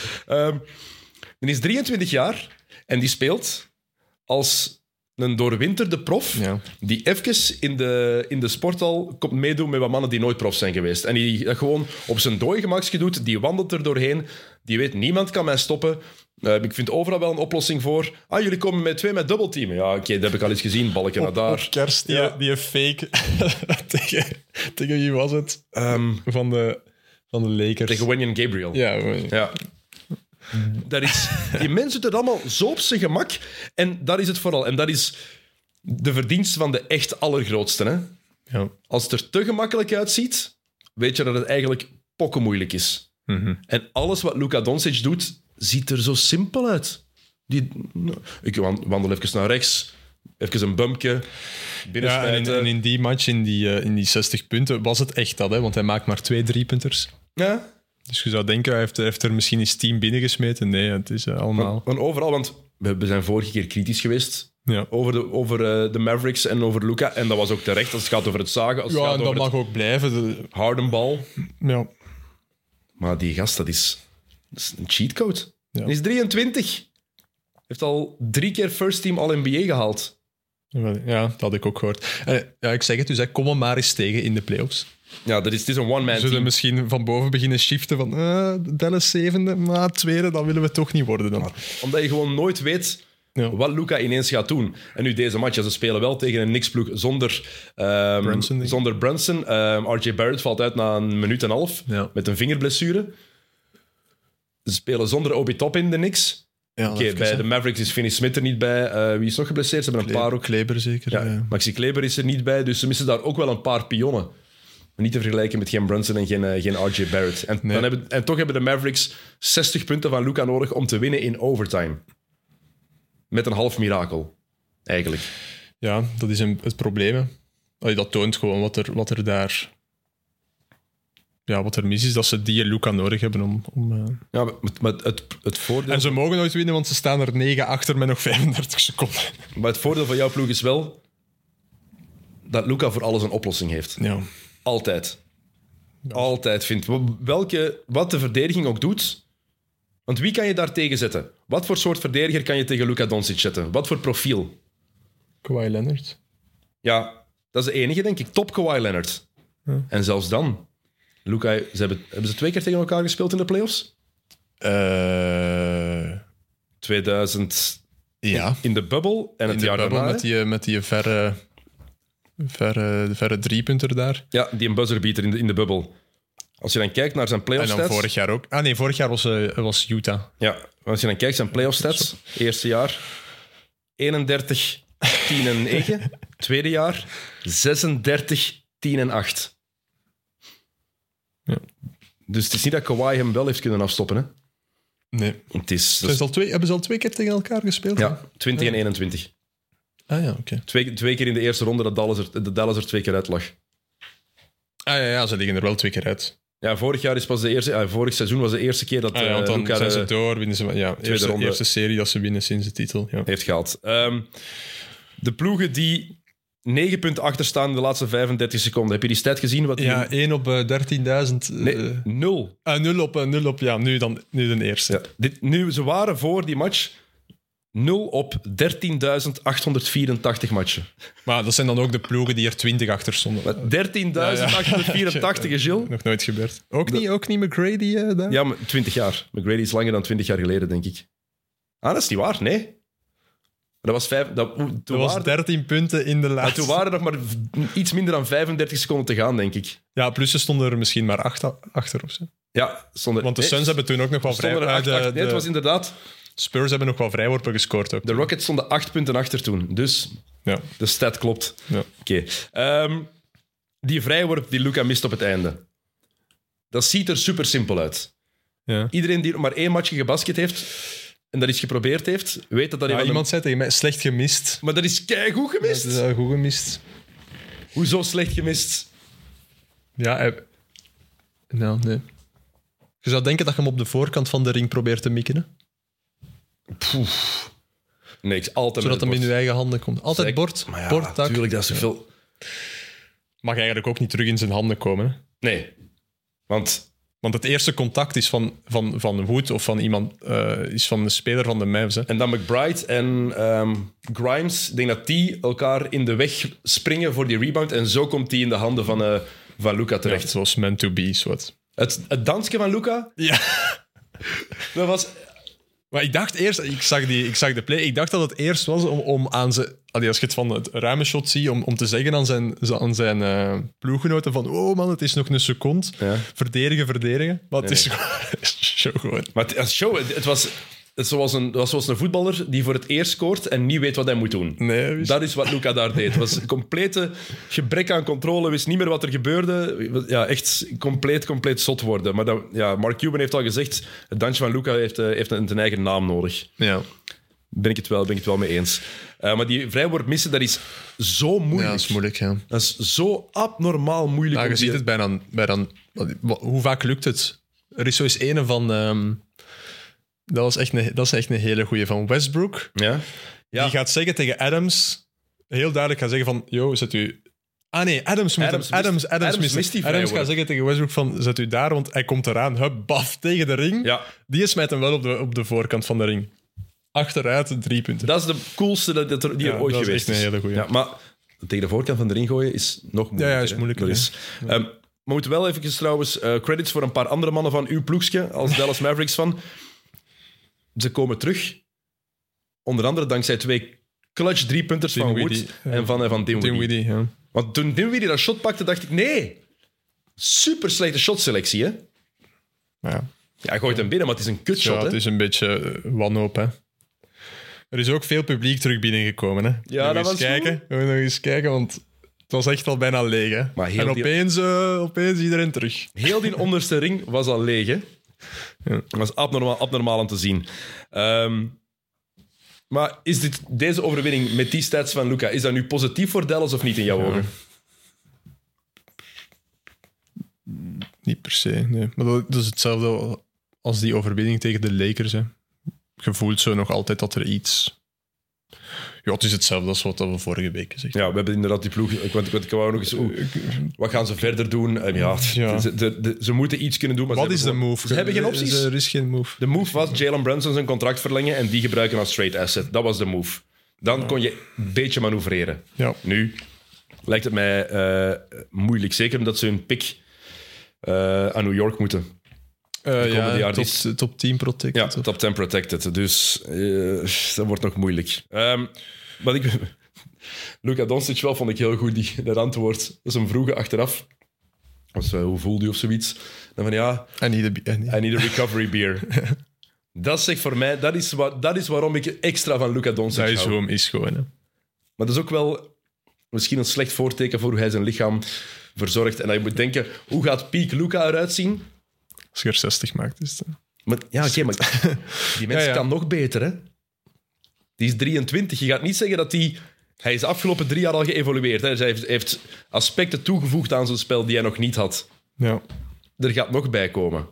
Die is 23 jaar en die speelt als een doorwinterde prof Ja. die even in de, in de sporthal komt meedoen met wat mannen die nooit prof zijn geweest. En die dat gewoon op zijn dooi gemakje doet, die wandelt er doorheen, die weet, niemand kan mij stoppen. Eh, ik vind overal wel een oplossing voor. Ah, jullie komen met twee met dubbelteamen. Ja, oké, dat heb ik al eens gezien, balken naar daar. op kerst, die, Ja. die fake... tegen, tegen wie was het? Ehm, Van de, van de Lakers. tegen Wenyan Gabriel. Ja, Ja. Dat is, die mensen doen het allemaal zo op zijn gemak. En dat is het vooral. En dat is de verdienste van de echt allergrootste. Hè? ja. Als het er te gemakkelijk uitziet, weet je dat het eigenlijk pokkenmoeilijk is. Mhm. En alles wat Luka Doncic doet, ziet er zo simpel uit. Die, ik wan- wandel even naar rechts, even een bumpje, Ja, en in, en in die match, in die, eh, in die 60 punten, was het echt dat, hè? want hij maakt maar twee driepunters. Ja, Dus je zou denken, hij heeft, heeft er misschien eens 10 binnengesmeten. Nee, het is eh, allemaal... van overal, want we, we zijn vorige keer kritisch geweest Ja, over, de, over eh, de Mavericks en over Luca. En dat was ook terecht als het gaat over het zagen, als het ja gaat en dat mag ook blijven. De- Hardenbal. ja. Maar die gast, dat is, dat is een cheatcode. Ja. Hij is 23. Heeft al drie keer first team All-NBA gehaald. ja, dat had ik ook gehoord. Eh, ja, ik zeg het dus, hè, kom hem maar eens tegen in de playoffs. Ja, dat is, het is een one-man We zullen team. misschien van boven beginnen shiften van eh, Dallas zevende, maar tweede, dat willen we toch niet worden dan. Omdat je gewoon nooit weet Ja. wat Luca ineens gaat doen. En nu deze match, ja, ze spelen wel tegen een Knicks-ploeg zonder ehm, Brunson. Zonder Brunson. Ehm, RJ Barrett valt uit na een minuut en een half Ja. met een vingerblessure. Ze spelen zonder Obi Toppin, de Knicks. Ja, Oké, bij hè. de Mavericks is Finney Smith er niet bij. Eh, wie is nog geblesseerd? Ze hebben een paar ook. Kleber zeker. Ja, ja. Maxi Kleber is er niet bij, dus ze missen daar ook wel een paar pionnen. Maar niet te vergelijken met geen Brunson en geen, eh, geen RJ Barrett. En, Nee. dan hebben, en toch hebben de Mavericks 60 punten van Luca nodig om te winnen in overtime. Met een half mirakel, eigenlijk. Ja, dat is een, het probleem. hè. Dat toont gewoon wat er, wat er daar... Ja, wat er mis is, dat ze die Luca nodig hebben om... om eh, Ja, maar, maar het, het, voordeel, En ze mogen nooit winnen, want ze staan er 9 achter met nog 35 seconden. maar het voordeel van jouw ploeg is wel dat Luca voor alles een oplossing heeft. Ja. Altijd. Altijd vindt. Welke, wat de verdediging ook doet. Want wie kan je daar tegen zetten? Wat voor soort verdediger kan je tegen Luka Doncic zetten? Wat voor profiel? Kawhi Leonard. Ja, dat is de enige, denk ik. Top Kawhi Leonard. En zelfs dan. Luka, ze hebben, hebben ze twee keer tegen elkaar gespeeld in de playoffs? Eh 2000 ja. in de bubbel en het In de jaar bubbel daarna. met hè? die, met die verre, verre, verre driepunter daar. Ja, die een buzzerbeater in de, in de bubbel. Als je dan kijkt naar zijn En playoff dan stats... vorig jaar ook. Ah nee, vorig jaar was, eh, was Utah. Ja, als je dan kijkt zijn playoff stats, eerste jaar 31, 10 en 9. Tweede jaar 36, 10 en 8. Ja. Dus het is niet dat Kawhi hem wel heeft kunnen afstoppen. Hè? Nee. Het is al twee, hebben ze al twee keer tegen elkaar gespeeld? ja, 20 en 21. Ah ja, oké. Twee, twee keer in de eerste ronde dat Dallas er, dat Dallas er twee keer uit lag. Ah ja, ja, ze liggen er wel twee keer uit. Ja, vorig jaar is pas de eerste, ja, vorig seizoen was de eerste keer dat Ah, ja, want eh, dan Luka zijn de- ze door, winnen ze... Ja, eerste, ronde. eerste serie dat ze winnen sinds de titel. Ja. heeft gehaald. Ehm, De ploegen die 9 punten achter staan in de laatste 35 seconden. Heb je die stat gezien? Wat die- Ja, 1 op eh, 13.000. eh, Nee, nul. ah, 0 op, eh, 0 op, ja, nu dan nu de eerste. Ja, dit, nu, ze waren voor die match 0 op 13.884 matchen. Maar dat zijn dan ook de ploegen die er 20 achter stonden. Maar 13.884 is Gilles. Nog nooit gebeurd. Ook, niet, ook niet McGrady eh, daar? Ja, maar 20 jaar. McGrady is langer dan 20 jaar geleden, denk ik. Ah, dat is niet waar, nee. Dat was vijf... Dat, toen, Dat was waren, 13 punten in de maar laatste. toen waren er nog maar iets minder dan 35 seconden te gaan, denk ik. Ja, plus ze stonden er misschien maar 8 achter of zo. Ja, zonder, Want de nee, Suns hebben toen ook nog wel vrij... stonden er ah, acht, de, acht- nee, het was inderdaad... Spurs hebben nog wel vrijworpen gescoord ook. De Rockets stonden acht punten achter toen. Dus Ja. de stat klopt. Ja. Oké. Ehm, die vrijworp die Luca mist op het einde. Dat ziet er super simpel uit. Ja. Iedereen die nog maar één matchje gebasket heeft en dat iets geprobeerd heeft, weet dat dat Ja, iemand zei tegen mij, slecht gemist. Maar dat is keigoed gemist. Dat is eh, goed gemist. Hoezo slecht gemist? Ja, hij... Nou, nee. Je zou denken dat je hem op de voorkant van de ring probeert te mikken, hè? Nee, ik altijd zodat met hem in je eigen handen komt. Altijd bord, Maar ja, bord, tak. natuurlijk, dat is zoveel... Mag eigenlijk ook niet terug in zijn handen komen, hè? Nee. Want Want het eerste contact is van, van, van Wood of van iemand, eh, is van de speler van de Mavs. Hè? En dan McBride en ehm, Grimes, ik denk dat die elkaar in de weg springen voor die rebound. En zo komt die in de handen van, eh van Luca Ja, terecht. het was meant to be, soort. Het, het dansje van Luca, Ja. dat was... Maar ik dacht eerst, ik zag, die, ik zag de play, ik dacht dat het eerst was om, om aan zijn, als je het van het ruime shot ziet, om, om te zeggen aan zijn, aan zijn eh, ploeggenoten van, oh man, het is nog een seconde. Ja. Verdedigen, verdedigen. Maar het Nee, is gewoon, zo gewoon. Maar het, als show, het was, het zoals een, was zoals een voetballer die voor het eerst scoort en niet weet wat hij moet doen. Nee, wist- Dat is wat Luca daar deed. Het was een complete gebrek aan controle, wist niet meer wat er gebeurde. Ja, echt compleet, compleet zot worden. Maar dat, ja, Mark Cuban heeft al gezegd, het dansje van Luca heeft, eh, heeft een, een eigen naam nodig. ja. Ben ik het wel, ben ik het wel mee eens. Eh, maar die vrijworp missen, dat is zo moeilijk. ja, dat is moeilijk, ja. Dat is zo abnormaal moeilijk. Ja, je ziet het bij dan, bij dan... Hoe vaak lukt het? Er is zo eens ene van... ehm, dat, was echt een, dat is echt een hele goeie van Westbrook. Ja? Ja. Die gaat zeggen tegen Adams... Heel duidelijk gaat zeggen van... Yo, zet u... Ah nee, Adams moet Adams Adams, mist- Adams, Adams, Adams mist, mist die Adams gaat zeggen tegen Westbrook van... Zet u daar, want hij komt eraan. Hup, baf, tegen de ring. ja, Die smijt hem wel op de, op de voorkant van de ring. Achteruit, drie punten. dat is de coolste dat, dat er, die Ja, er ooit dat is geweest echt een hele goeie. Ja, maar tegen de voorkant van de ring gooien is nog moeilijker. Ja, ja, is moeilijker, is, Ehm, we moeten wel even trouwens eh, credits voor een paar andere mannen van uw ploegje als Dallas Mavericks van. Ze komen terug. Onder andere dankzij twee clutch drie-punters van Wood ja. en van, eh, van Dinwiddie. Dinwiddie, ja. Want toen Dinwiddie dat shot pakte, dacht ik, nee, super slechte shotselectie, hè? Ja. Ja, hij gooit hem binnen, maar het is een kutshot, Ja, het is een beetje eh, wanhoop, hè. Er is ook veel publiek terug binnengekomen, hè. Ja, nog dat eens was kijken. We moeten nog eens kijken, want het was echt al bijna leeg, hè. Maar heel en die- opeens, eh, opeens iedereen terug. Heel die onderste ring was al leeg, hè? Ja. Dat was abnormaal, abnormaal om te zien. Ehm, maar is dit, deze overwinning met die stats van Luca, is dat nu positief voor Dallas of niet in jouw ogen? Niet per se, nee. Maar dat, dat is hetzelfde als die overwinning tegen de Lakers, hè. Je voelt zo nog altijd dat er iets... Ja, het is hetzelfde als wat we vorige week gezegd Ja, we hebben inderdaad die ploeg. Ik, want, ik, ik wou nog eens. oeh, wat gaan ze verder doen? En ja, Ja. Ze, de- de- ze moeten iets kunnen doen. Maar Wat ze is de move? Ze hebben geen opties. Er is geen move. De move was Jalen Brunson zijn contract verlengen en die gebruiken als trade asset. Dat was de move. Dan kon je een beetje manoeuvreren. Ja. Nu lijkt het mij eh, moeilijk. Zeker omdat ze hun pick eh, aan New York moeten. Eh, ja, top, top 10 protect. Ja, top 10 protected. Dus eh, dat wordt nog moeilijk. Ehm wat ik... Luka Doncic wel vond ik heel goed, die, dat antwoord. Dat is een vroege achteraf. Was, eh, hoe voelde je of zoiets? Dan van ja, de... en niet- I need a recovery beer. dat zegt voor mij, dat is, wa- dat is waarom ik extra van Luka Doncic Dat is hou. gewoon, is gewoon, hè. Maar dat is ook wel misschien een slecht voorteken voor hoe hij zijn lichaam verzorgt. En dat je moet denken, hoe gaat peak Luca eruit zien? Als je er 60 maakt, is het... Maar, ja, oké, maar die mens Ja, ja. kan nog beter, hè? Die is 23. Je gaat niet zeggen dat hij... Hij is de afgelopen drie jaar al geëvolueerd. Hè? Dus hij heeft, heeft aspecten toegevoegd aan zijn spel die hij nog niet had. Ja. Er gaat nog bij komen.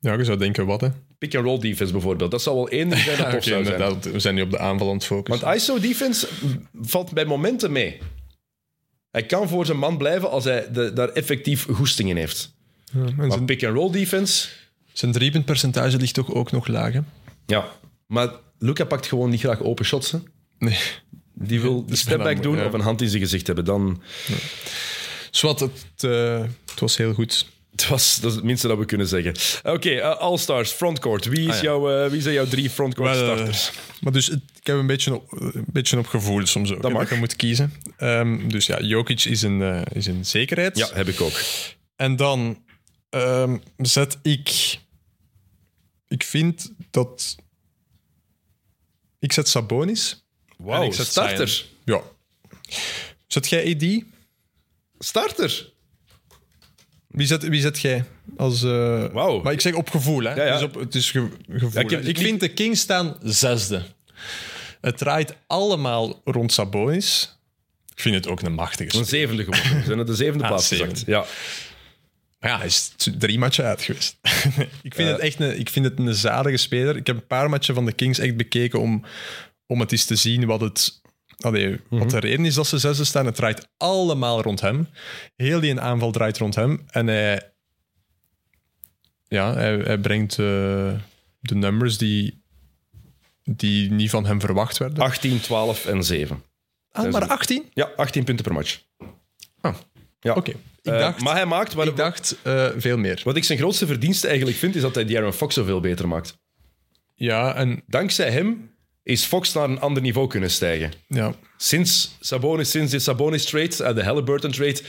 ja, je zou denken, wat, hè. pick-and-roll defense bijvoorbeeld. Dat zou wel één ding zijn dat tof zou zijn. We zijn nu op de aanval aan het focussen. Want ISO defense valt bij momenten mee. Hij kan voor zijn man blijven als hij de, daar effectief goesting in heeft. Ja, en Maar zijn, pick-and-roll defense... zijn driepuntpercentage ligt toch ook nog laag, hè? Ja, maar Luca pakt gewoon niet graag open shots. Hè. Nee. Die wil de is step back bijna- doen ja. of een hand in zijn gezicht hebben. Dan, Zwat, het, eh, het was heel goed. het was, dat is het minste dat we kunnen zeggen. Oké, eh, All-Stars, frontcourt. Wie, is Ah, ja. jouw, eh, wie zijn jouw drie frontcourt starters? Maar dus, ik heb een beetje op, een beetje op gevoel soms ook. Dat mag. je moet kiezen. Ehm, dus ja, Jokic is een, is een zekerheid. Ja, heb ik ook. En dan ehm, zet ik... Ik vind dat... Ik zet Sabonis. En Wauw, ik zet starter. Ja. Zet jij AD? Starter. Wie zet, wie zet jij? Als, eh, Wauw. Maar ik zeg op gevoel, hè? Ja, ja. Dus op, het is ge- gevoel. Ja, ik ik, heb ik niet- vind de Kings staan zesde. Het draait allemaal rond Sabonis. Ik vind het ook een machtige Een zevende geworden. We zijn naar de zevende Ah, plaats zevende. gezakt. Ja. Maar ja, hij is drie matchen uit geweest. ik, vind het echt een, ik vind het een zalige speler. Ik heb een paar matchen van de Kings echt bekeken om, om het eens te zien wat, het, allee, wat de reden is dat ze zesde staan. Het draait allemaal rond hem. Heel die aanval draait rond hem. En hij, ja, hij, hij brengt eh, de numbers die, die niet van hem verwacht werden. 18, 12 en 7. Ah, maar 18? Ja, 18 punten per match. Ah, Ja. oké. Ik Eh, dacht, maar hij maakt... Wat, ik dacht eh, veel meer. wat ik zijn grootste verdienste eigenlijk vind, is dat hij De'Aaron Fox zoveel beter maakt. Ja, en Dankzij hem is Fox naar een ander niveau kunnen stijgen. ja, Sinds Sabonis, sinds de Sabonis trade, eh, de Halliburton trade,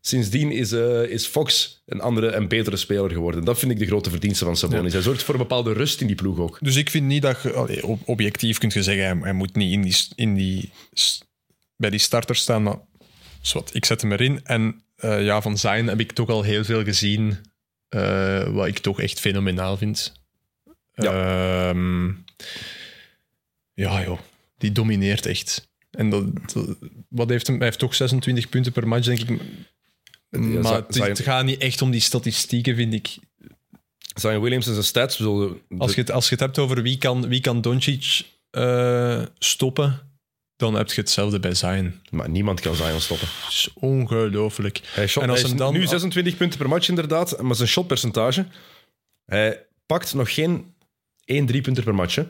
sindsdien is, is Fox een andere en betere speler geworden. Dat vind ik de grote verdienste van Sabonis. Hij zorgt voor een bepaalde rust in die ploeg ook. Dus ik vind niet dat je allee, objectief kunt je zeggen, hij, hij moet niet in die, in die, bij die starter staan, maar zwart, ik zet hem erin. En eh, ja, van Zion heb ik toch al heel veel gezien, eh, wat ik toch echt fenomenaal vind. Ja. Ehm, ja, joh, die domineert echt. En dat, dat- wat heeft hem, hij heeft toch 26 punten per match, denk ik. maar het, het gaat niet echt om die statistieken, vind ik. Zion Williams en zijn stats... Als je, het, als je het hebt over wie kan, wie kan Doncic eh, stoppen, dan heb je hetzelfde bij Zion. Maar niemand kan Zion stoppen. Het is ongelooflijk. Hij, shot, En als hij dan- nu 26 punten per match inderdaad, maar zijn shotpercentage... Hij pakt nog geen 1 3 punten per match, hè.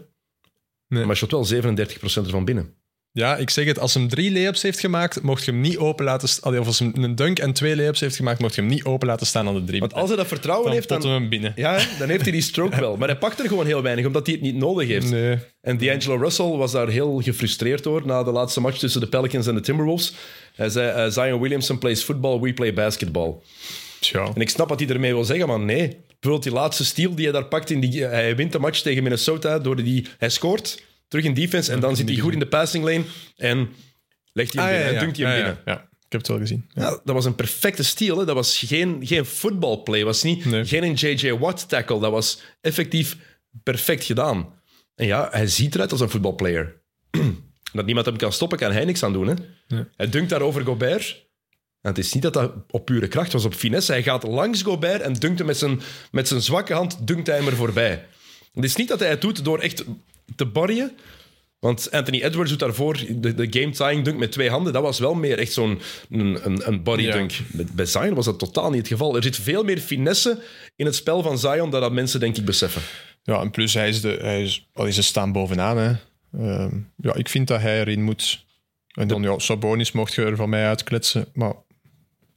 Nee. maar shot wel 37% ervan binnen. Ja, ik zeg het, als hem drie layups heeft gemaakt, mocht je hem niet open laten staan. Of als hij een dunk en twee layups heeft gemaakt, mocht je hem niet open laten staan aan de drie. Want als hij dat vertrouwen dan heeft, dan, hem binnen. ja, dan heeft hij die stroke wel. Maar hij pakt er gewoon heel weinig, omdat hij het niet nodig heeft. Nee. En D'Angelo Russell was daar heel gefrustreerd door na de laatste match tussen de Pelicans en de Timberwolves. Hij zei, eh, Zion Williamson plays football, we play basketball. Tja. En ik snap wat hij ermee wil zeggen, maar nee. Bijvoorbeeld die laatste steal die hij daar pakt, in die, hij wint de match tegen Minnesota door die... Hij scoort, terug in defense, en dan zit hij goed in de passing lane en legt hij hem Ah, binnen ja, en dunkt hij hem ja, binnen. ja. ik heb het wel gezien. Ja. Ja, dat was een perfecte steal. Hè. Dat was geen, geen footballplay. Dat was niet, Nee. geen een J.J. Watt tackle. Dat was effectief perfect gedaan. En ja, hij ziet eruit als een voetbalplayer. dat niemand hem kan stoppen, kan hij niks aan doen. Hè. Hij dunkt daar over Gobert. En het is niet dat dat op pure kracht was, op finesse. Hij gaat langs Gobert en dunkt hem met zijn, met zijn zwakke hand dunkt hij hem er voorbij. Het is niet dat hij het doet door echt te barrien. Want Anthony Edwards doet daarvoor de, de game-tying dunk met twee handen. Dat was wel meer echt zo'n een, een, een body dunk. Bij, bij Zion was dat totaal niet het geval. Er zit veel meer finesse in het spel van Zion dan dat mensen denk ik beseffen. Ja, en plus hij is de, hij is, al ze staan bovenaan. Hè. Ehm, ja, ik vind dat hij erin moet. En dan, ja, Sabonis mocht je er van mij uitkletsen, maar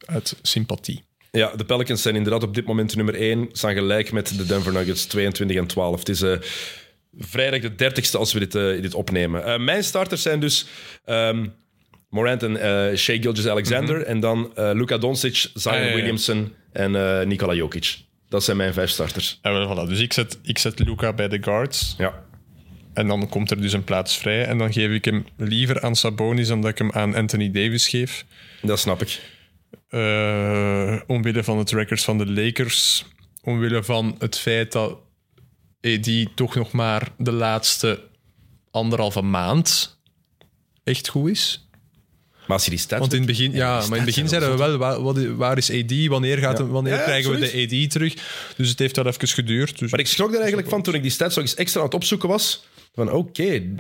uit sympathie. Ja, de Pelicans zijn inderdaad op dit moment nummer 1. Staan gelijk met de Denver Nuggets, 22 en 12. Het is eh, vrijdag de 30ste als we dit, eh, dit opnemen. Eh, mijn starters zijn dus ehm, Morant en eh Shea Gilgis-Alexander. En dan Luka Doncic, Zion Ah, ja, ja. Williamson en Nikola Jokic. Dat zijn mijn vijf starters. En voilà. Dus ik zet, ik zet Luca bij de guards. Ja. En dan komt er dus een plaats vrij. En dan geef ik hem liever aan Sabonis dan dat ik hem aan Anthony Davis geef. Dat snap ik. Omwille van het records van de Lakers. Omwille van het feit dat AD toch nog maar de laatste anderhalve maand echt goed is. Maar als je die stats... Want in het begin, ja, die maar in het begin zeiden we wel, waar, is AD? Wanneer, gaat Ja. hem- wanneer Ja, krijgen we de AD terug? Dus het heeft wel even geduurd. Dus Maar ik schrok er eigenlijk van toen ik die stats nog eens extra aan het opzoeken was. Van oké,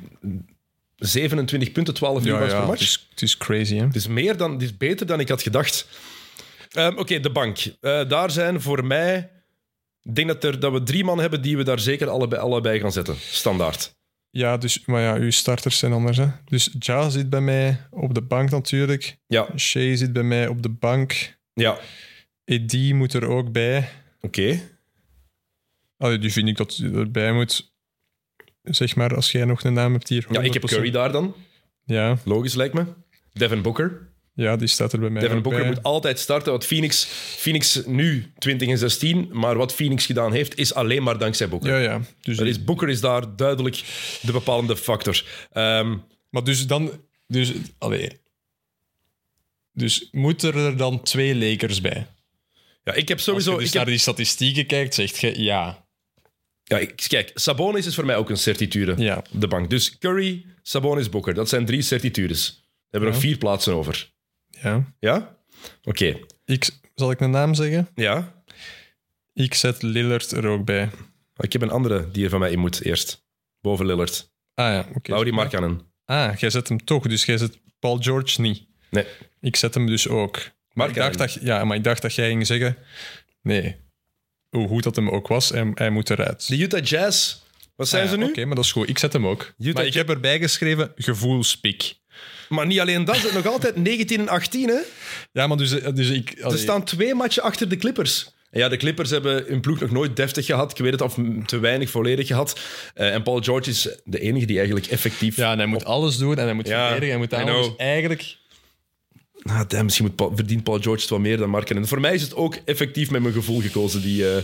27 punten, 12 ja, rebounds per het, match. is, het is crazy, hè? Het is, meer dan, het is beter dan ik had gedacht. Ehm, Oké, de bank. Eh, daar zijn voor mij... Ik denk dat, er, dat we drie man hebben die we daar zeker allebei, allebei gaan zetten. Standaard. Ja, dus, maar ja, uw starters zijn anders, hè? Dus Ja zit bij mij op de bank natuurlijk. Ja, Shea zit bij mij op de bank. ja. AD moet er ook bij. Oké. Allee, die vind ik dat hij erbij moet. Zeg maar, als jij nog een naam hebt hier. Ja, ik heb 100%. Curry daar dan. Ja, Logisch lijkt me. Devin Booker. Ja, die staat er bij mij Devin ook Booker bij. moet altijd starten. Wat Phoenix, Phoenix nu 20 en 16, maar wat Phoenix gedaan heeft, is alleen maar dankzij Booker. Ja, ja. Dus, Dat is, Booker is daar duidelijk de bepalende factor. Ehm, Maar dus dan... Dus, allee. Dus moeten er dan twee Lakers bij? ja, ik heb Als sowieso... je dus Ik heb, naar die statistieken kijkt, zegt je ja. ja, ik- kijk, Sabonis is voor mij ook een certitude Ja. op de bank. Dus Curry, Sabonis, Booker. Dat zijn drie certitudes. We hebben Ja. nog vier plaatsen over. Ja. Ja? Oké. Ik, zal ik een naam zeggen? Ja? Ik zet Lillard er ook bij. Ik heb een andere die er van mij in moet eerst. Boven Lillard. Ah ja, oké. Laurie Markkanen. Ah, jij zet hem toch, dus jij zet Paul George niet. Nee. Ik zet hem dus ook. Maar ik, Markkanen. dacht dat, ja, maar ik dacht dat jij ging zeggen... Nee. Hoe goed dat hem ook was, hij, hij moet eruit. De Utah Jazz. Wat zijn Ah ja, ze nu? Oké, maar dat is goed. Ik zet hem ook. Utah maar ik heb erbij geschreven gevoelspik. Maar niet alleen dat, ze nog altijd 19 en 18. Hè? Ja, maar dus, dus ik... Ze allee, staan twee matchen achter de Clippers. En ja, de Clippers hebben hun ploeg nog nooit deftig gehad. Ik weet het, of te weinig volledig gehad. Eh, en Paul George is de enige die eigenlijk effectief... Ja, en hij moet alles doen en hij moet Ja, verdedigen. Hij moet alles. Eigenlijk... Ah, damn, misschien moet Paul- verdient Paul George het wat meer dan Markkanen. Voor mij is het ook effectief met mijn gevoel gekozen, die uh,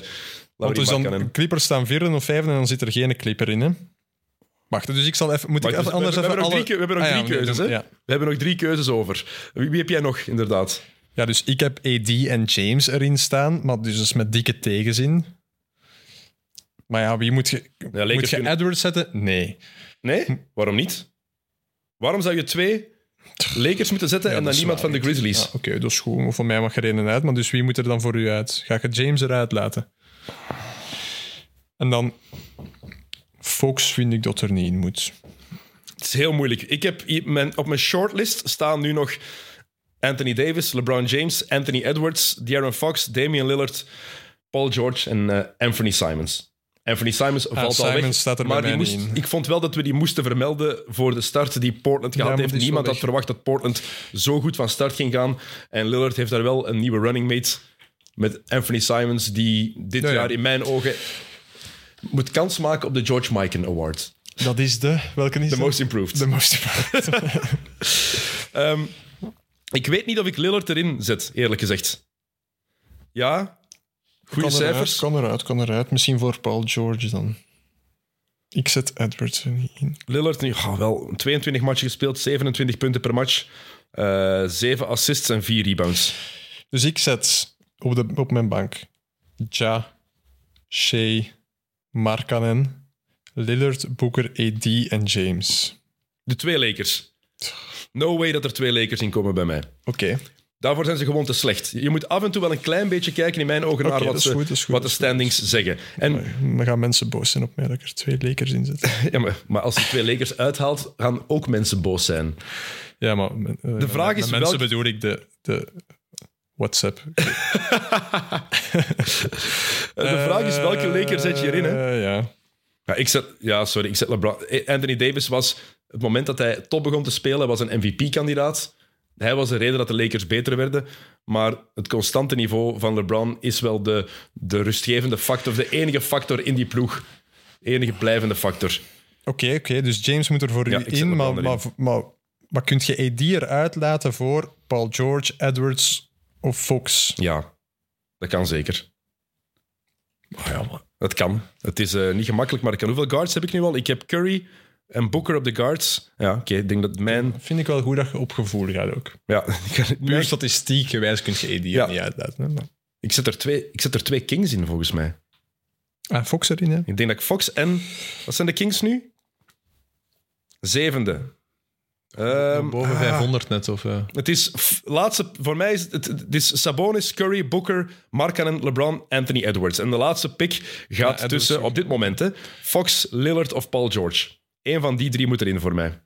Want dus dan. Clippers staan vierde of vijfde en dan zit er geen Clipper in, hè? Wacht, dus ik zal even... Moet ik Wacht, even dus anders we, we even hebben alle- drie, we hebben nog Ah, drie keuzes, hè? Ja. We hebben nog drie keuzes over. Wie, wie heb jij nog, inderdaad? Ja, dus ik heb AD en James erin staan, maar dus, dus met dikke tegenzin. Maar ja, wie moet je... Moet je kunnen- Edwards zetten? Nee. Nee? Waarom niet? Waarom zou je twee Lakers moeten zetten en dan niemand van de Grizzlies? Ja, Oké, dat is goed. Voor mij mag er één uit, maar dus wie moet er dan voor u uit? Ga je James eruit laten? En dan... Fox vind ik dat er niet in moet. Het is heel moeilijk. Ik heb mijn, op mijn shortlist staan nu nog Anthony Davis, LeBron James, Anthony Edwards, De'Aaron Fox, Damian Lillard, Paul George en eh, Anthony Simons. Anthony Simons valt al weg. staat er maar die moest, in. ik vond wel dat we die moesten vermelden voor de start die Portland gehad heeft. Niemand had verwacht dat Portland zo goed van start ging gaan. En Lillard heeft daar wel een nieuwe running mate met Anthony Simons, die dit Ja, ja. jaar in mijn ogen moet kans maken op de George Mikan Award. Dat is de... Welke is The dat? most improved. The most improved. Ehm, ik weet niet of ik Lillard erin zet, eerlijk gezegd. Ja, goede kan cijfers. Eruit, kan eruit, kan eruit. Misschien voor Paul George dan. Ik zet Edwards er niet in. Lillard nu oh, wel 22 matchen gespeeld, 27 punten per match, eh 7 assists en 4 rebounds. Dus ik zet op, de, op mijn bank Ja, Shea, Markkanen, Lillard, Booker, AD en James. De twee Lakers. No way dat er twee Lakers in komen bij mij. Oké. Daarvoor zijn ze gewoon te slecht. Je moet af en toe wel een klein beetje kijken in mijn ogen naar wat, dat is ze, goed, dat is goed, wat de dat is goed, standings zeggen. En, Dan gaan mensen boos zijn op mij dat ik er twee Lakers in zet. ja, maar, maar als je twee Lakers uithaalt, gaan ook mensen boos zijn. Ja, maar eh, De vraag is mensen welk- bedoel ik de, de WhatsApp. Eh, de vraag is welke Lakers zet je erin, hè? Eh, ja. Ja, ik zet, ja, sorry, ik zet LeBron. Eh, Anthony Davis was, het moment dat hij top begon te spelen, was een MVP-kandidaat. Hij was de reden dat de Lakers beter werden. Maar het constante niveau van LeBron is wel de, de rustgevende factor, de enige factor in die ploeg. Enige blijvende factor. Oké, oké. dus James moet er voor Ja, u in, maar, maar, maar kunt je AD eruit laten voor Paul George, Edwards of Fox? Ja, dat kan zeker. Oh ja, maar Dat kan. Het is eh, niet gemakkelijk, maar ik kan. Hoeveel guards heb ik nu al? Ik heb Curry en Booker op de guards. Ja, oké. ik denk dat mijn... vind ik wel goed dat je op gevoel gaat ook. Ja, Puur statistiek gewijs kun je AD er Ja. niet uitlaten. Maar... ik, zet er twee, ik zet er twee Kings in, volgens mij. Ah, Fox erin, hè? Ik denk dat ik Fox en... Wat zijn de Kings nu? Zevende. Ehm, Boven ah, 500 net. Of, eh. Het is f- laatste, voor mij is het, het is Sabonis, Curry, Booker, Markkanen, LeBron, Anthony Edwards. En de laatste pick gaat tussen, op dit moment, hè, Fox, Lillard of Paul George. Eén van die drie moet erin voor mij.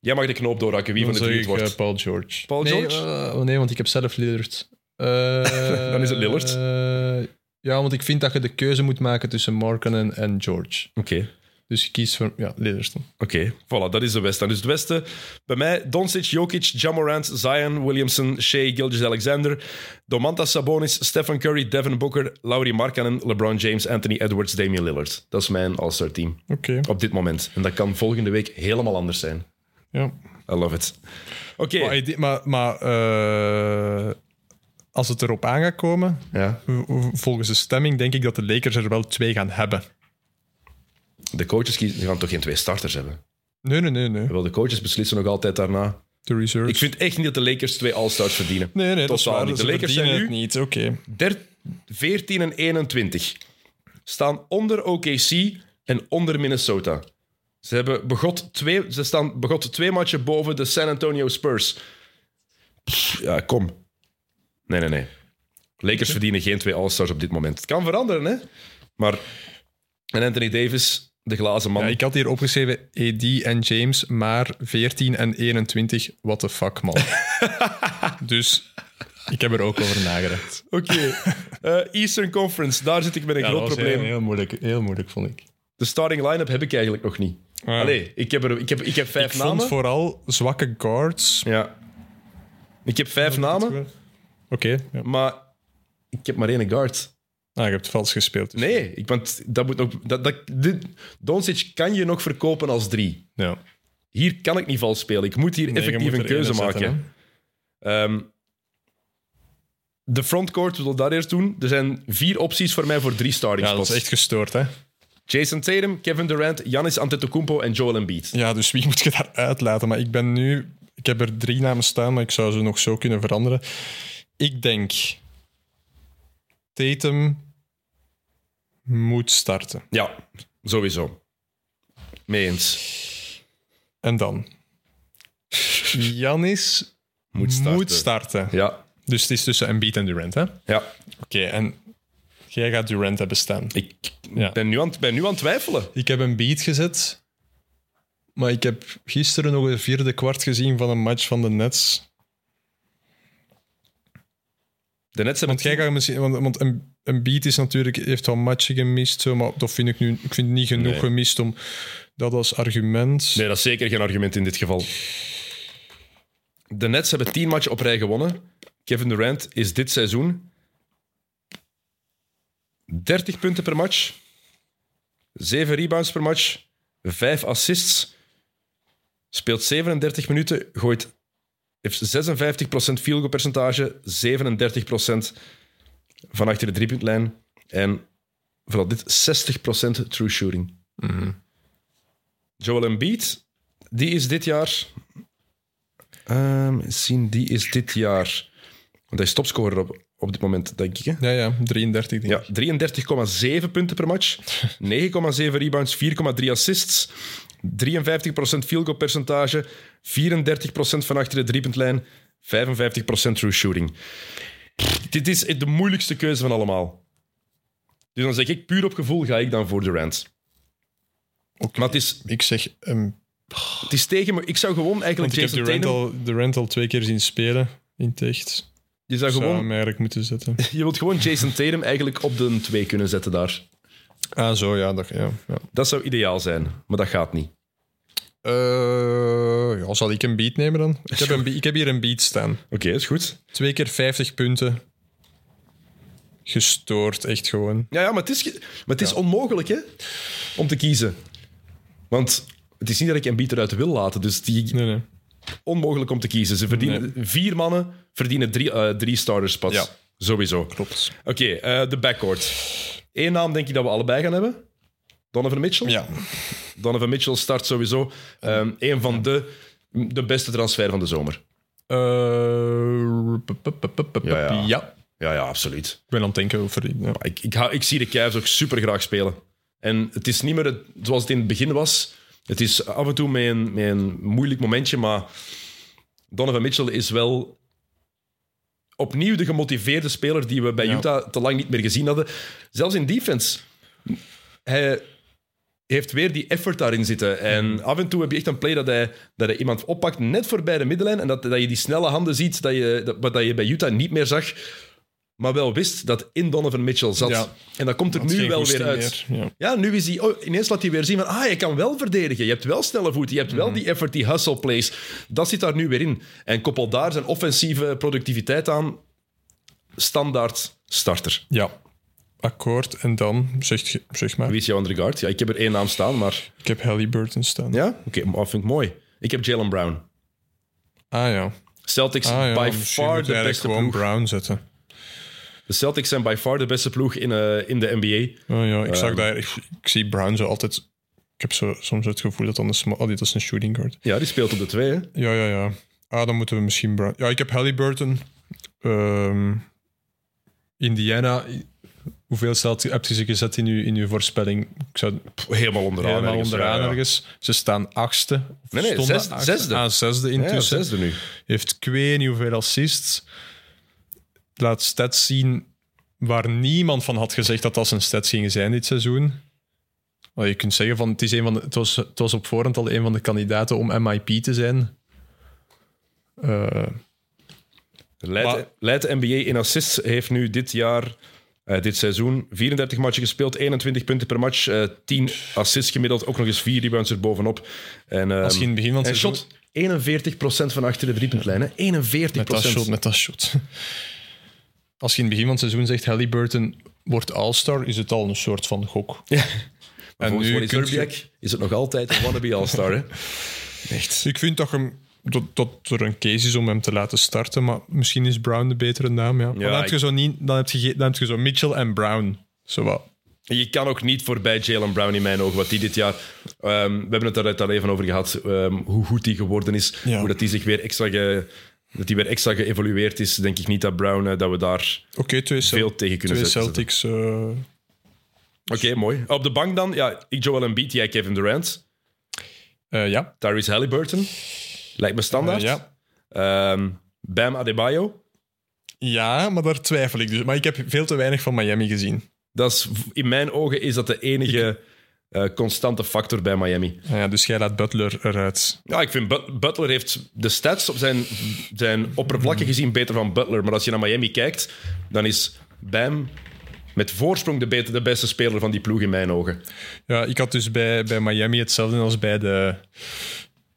Jij mag de knoop doorhakken, wie Dan van de drie het ik wordt. eh, Paul George. Paul nee, George? eh, oh nee, want ik heb zelf Lillard. Eh, Dan is het Lillard. eh, ja, want ik vind dat je de keuze moet maken tussen Markkanen en George. Oké. Dus ik kies voor ja, Lillard. dan. Oké, voilà, dat is de Westen. Dus het Westen, bij mij Doncic, Jokic, Jamorant, Zion, Williamson, Shea, Gilgeous-Alexander, Domantas Sabonis, Stephen Curry, Devin Booker, Laurie Markkanen, LeBron James, Anthony Edwards, Damian Lillard. Dat is mijn All-Star team Oké, op dit moment. En dat kan volgende week helemaal anders zijn. ja. I love it. Oké, Maar, maar, maar eh, als het erop aan gaat komen, ja. volgens de stemming denk ik dat de Lakers er wel twee gaan hebben. De coaches kiezen, die gaan toch geen twee starters hebben? Nee, nee, nee, nee. Wel, de coaches beslissen nog altijd daarna. De reserves. Ik vind echt niet dat de Lakers twee All-Stars verdienen. nee, nee, dat is Totaal niet. De Lakers verdienen zijn het nu niet. Oké. Der- 14 en 21 staan onder OKC en onder Minnesota. Ze, hebben begot twee, ze staan begot twee matchen boven de San Antonio Spurs. Ja, kom. Nee, nee, nee. Lakers verdienen geen twee All-Stars op dit moment. Het kan veranderen, hè? Maar. En Anthony Davis, de glazen man. Ja, ik had hier opgeschreven AD en James, maar 14 en 21. What the fuck, man. dus ik heb er ook over nagedacht. Oké. Eh, Eastern Conference, daar zit ik met een groot probleem. Heel, moeilijk, heel moeilijk, vond ik. De starting line-up heb ik eigenlijk nog niet. Ja. Allee, ik heb, er, ik heb, ik heb vijf Ik namen. vond vooral zwakke guards. Ja. Ik heb vijf namen, Oké. ja. maar ik heb maar één guard. Ah, je hebt vals gespeeld. dus. Nee, ik, want dat moet nog, dat, dat, dit, Doncic kan je nog verkopen als drie. Ja. Hier kan ik niet vals spelen. Ik moet hier Nee, effectief moet een keuze zetten, maken. Ehm, de frontcourt, we zullen dat eerst doen. Er zijn vier opties voor mij voor drie starting Ja, dat spots. is echt gestoord, hè? Jason Tatum, Kevin Durant, Giannis Antetokounmpo en Joel Embiid. Ja, dus wie moet je daar uitlaten? Maar ik ben nu... Ik heb er drie namen staan, maar ik zou ze nog zo kunnen veranderen. Ik denk... Tatum moet starten. Ja, sowieso. Mee eens. En dan... Janis Moet starten. moet starten. Ja, Dus het is tussen Embiid en Durant, hè? Oké, ja. en jij gaat Durant hebben staan. Ik Ja. ben, nu aan, ben nu aan het twijfelen. Ik heb een beat gezet, maar ik heb gisteren nog een vierde kwart gezien van een match van de Nets. De Nets hebben Want jij gaat misschien, want, want een, beat is natuurlijk, heeft wel matchen gemist, zo, maar dat vind ik nu, ik vind niet genoeg Nee. gemist om dat als argument. Nee, dat is zeker geen argument in dit geval. De Nets hebben tien matchen op rij gewonnen. Kevin Durant is dit seizoen 30 punten per match, 7 rebounds per match, 5 assists, speelt 37 minuten, gooit, heeft 56% field goal percentage, 37% van achter de driepuntlijn en vooral dit 60% true shooting. Joel Embiid, die is dit jaar. Ehm, eens zien, die is dit jaar. Want hij is topscorer op, op dit moment, denk ik. Hè? Ja, ja, 33 denk ik. Ja, 33,7 punten per match. 9,7 rebounds, 4,3 assists. 53% field goal percentage. 34% van achter de driepuntlijn. 55% true shooting. Dit is de moeilijkste keuze van allemaal. Dus dan zeg ik, puur op gevoel ga ik dan voor Durant. Maar het is, Ik zeg, um, het is tegen me. Ik zou gewoon eigenlijk want ik heb Jason Durant Tatum... al, Durant al twee keer zien spelen in het echt. Je zou Zou gewoon hem eigenlijk moeten zetten. Je wilt gewoon Jason Tatum eigenlijk op de 2 kunnen zetten daar. Ah, zo, ja. Dat, ja, ja. Dat zou ideaal zijn, maar dat gaat niet. Eh, ja, zal ik een beat nemen dan? Ik heb, een, ik heb hier een beat staan. Oké, is goed. Twee keer 50 punten. Gestoord, echt gewoon. Ja, ja maar het is, maar het is onmogelijk hè, om te kiezen. Want het is niet dat ik Embiid eruit wil laten, dus die Nee, nee. onmogelijk om te kiezen. Ze verdienen, Vier mannen verdienen drie, eh, drie starter spots. Ja. Sowieso. Klopt. Oké, eh, de backcourt. Eén naam denk ik dat we allebei gaan hebben. Donovan Mitchell. Ja. Donovan Mitchell start sowieso. Um, een van de, de beste transfer van de zomer. Ja, ja. ja. Ja, ja, absoluut. Ik ben aan het denken over... Ja. Ik, ik, hou- ik zie de Cavs ook super graag spelen. En het is niet meer het- zoals het in het begin was. Het is af en toe met een, met een moeilijk momentje, maar Donovan Mitchell is wel opnieuw de gemotiveerde speler die we bij Ja. Utah te lang niet meer gezien hadden. Zelfs in defense. Hij heeft weer die effort daarin zitten. En af en toe heb je echt een play dat hij, dat hij iemand oppakt net voorbij de middenlijn en dat, dat je die snelle handen ziet dat je, dat, wat dat je bij Utah niet meer zag, maar wel wist dat in Donovan Mitchell zat. Ja. En dat komt er nu wel weer uit. meer, ja. Ja, nu is hij... Oh, ineens laat hij weer zien van... Ah, je kan wel verdedigen. Je hebt wel snelle voeten. Je hebt wel die effort, die hustle plays. Dat zit daar nu weer in. En koppel daar zijn offensieve productiviteit aan. Standaard starter. Ja, akkoord. En dan, zeg, zeg maar, Wie is jouw andere guard? Ja, ik heb er één naam staan, maar... ik heb Halliburton staan. Ja? Oké, maar dat vind ik mooi. Ik heb Jalen Brown. Ah ja, Celtics ah, ja by far de beste gewoon ploeg. Brown zetten. De Celtics zijn by far de beste ploeg in, eh, in de NBA. Oh ja, ik zag Ehm. daar, ik, ik zie Brown zo altijd... Ik heb zo, soms het gevoel dat sma- oh, dit is een shooting guard. Ja, die speelt op de twee. Hè? Ja, ja, ja. Ah, dan moeten we misschien Brown... Ja, ik heb Halliburton. Ehm Indiana. Hoeveel stelt, heb je ze gezet in uw, in uw voorspelling? Ik zou Helemaal onderaan. helemaal ergens, onderaan ja, ja. ergens. Ze staan achtste. Nee, nee, zesde- achtste. zesde. Ah, zesde Ja, intussen. zesde nu. Heeft ik weet niet hoeveel assists. Laat stats zien waar niemand van had gezegd dat dat zijn stats gingen zijn dit seizoen. Je kunt zeggen van het, is een van de, het, was, het was op voorhand al een van de kandidaten om MIP te zijn. Eh, Leidt, Maar- leidt de NBA in assists, heeft nu dit jaar, eh, dit seizoen, 34 matchen gespeeld, 21 punten per match, eh 10 assists gemiddeld, ook nog eens 4 rebounds erbovenop. En, ehm, als je in het begin van het en seizoen... shot 41% van achter de driepuntlijn. hè. 41%. Met dat shot, met dat shot. Als je in het begin van het seizoen zegt Halliburton wordt All-Star, is het al een soort van gok. Ja. En En volgens nu kun je- is het nog altijd een wannabe All-Star. hè. Echt. Ik vind dat, hem, dat, dat er een case is om hem te laten starten, maar misschien is Brown de betere naam. Ja. Maar dan, heb je zo niet, dan, heb je, dan heb je zo Mitchell en Brown. Zo wat. Je kan ook niet voorbij Jalen Brown in mijn ogen, wat die dit jaar... ehm, we hebben het daar al even over gehad, ehm, hoe goed die geworden is. Ja. Hoe dat die zich weer extra, ge, dat die weer extra geëvolueerd is. Denk ik niet dat Brown, eh, dat we daar twee, veel tegen kunnen twee zetten. Celtics. eh, Oké, mooi. Op de bank dan, ja, ik Joel Embiid, jij Kevin Durant. eh, ja. Tyrese Halliburton. Lijkt me standaard. Eh, ja. Ehm, Bam Adebayo. ja, maar daar twijfel ik dus. Maar ik heb veel te weinig van Miami gezien. Dat is, in mijn ogen is dat de enige eh, constante factor bij Miami. Ah ja, dus jij laat Butler eruit. Ja, ik vind But- Butler heeft de stats op zijn, zijn oppervlakte gezien beter van Butler. Maar als je naar Miami kijkt, dan is Bam met voorsprong de, beter, de beste speler van die ploeg in mijn ogen. Ja, ik had dus bij, bij Miami hetzelfde als bij de,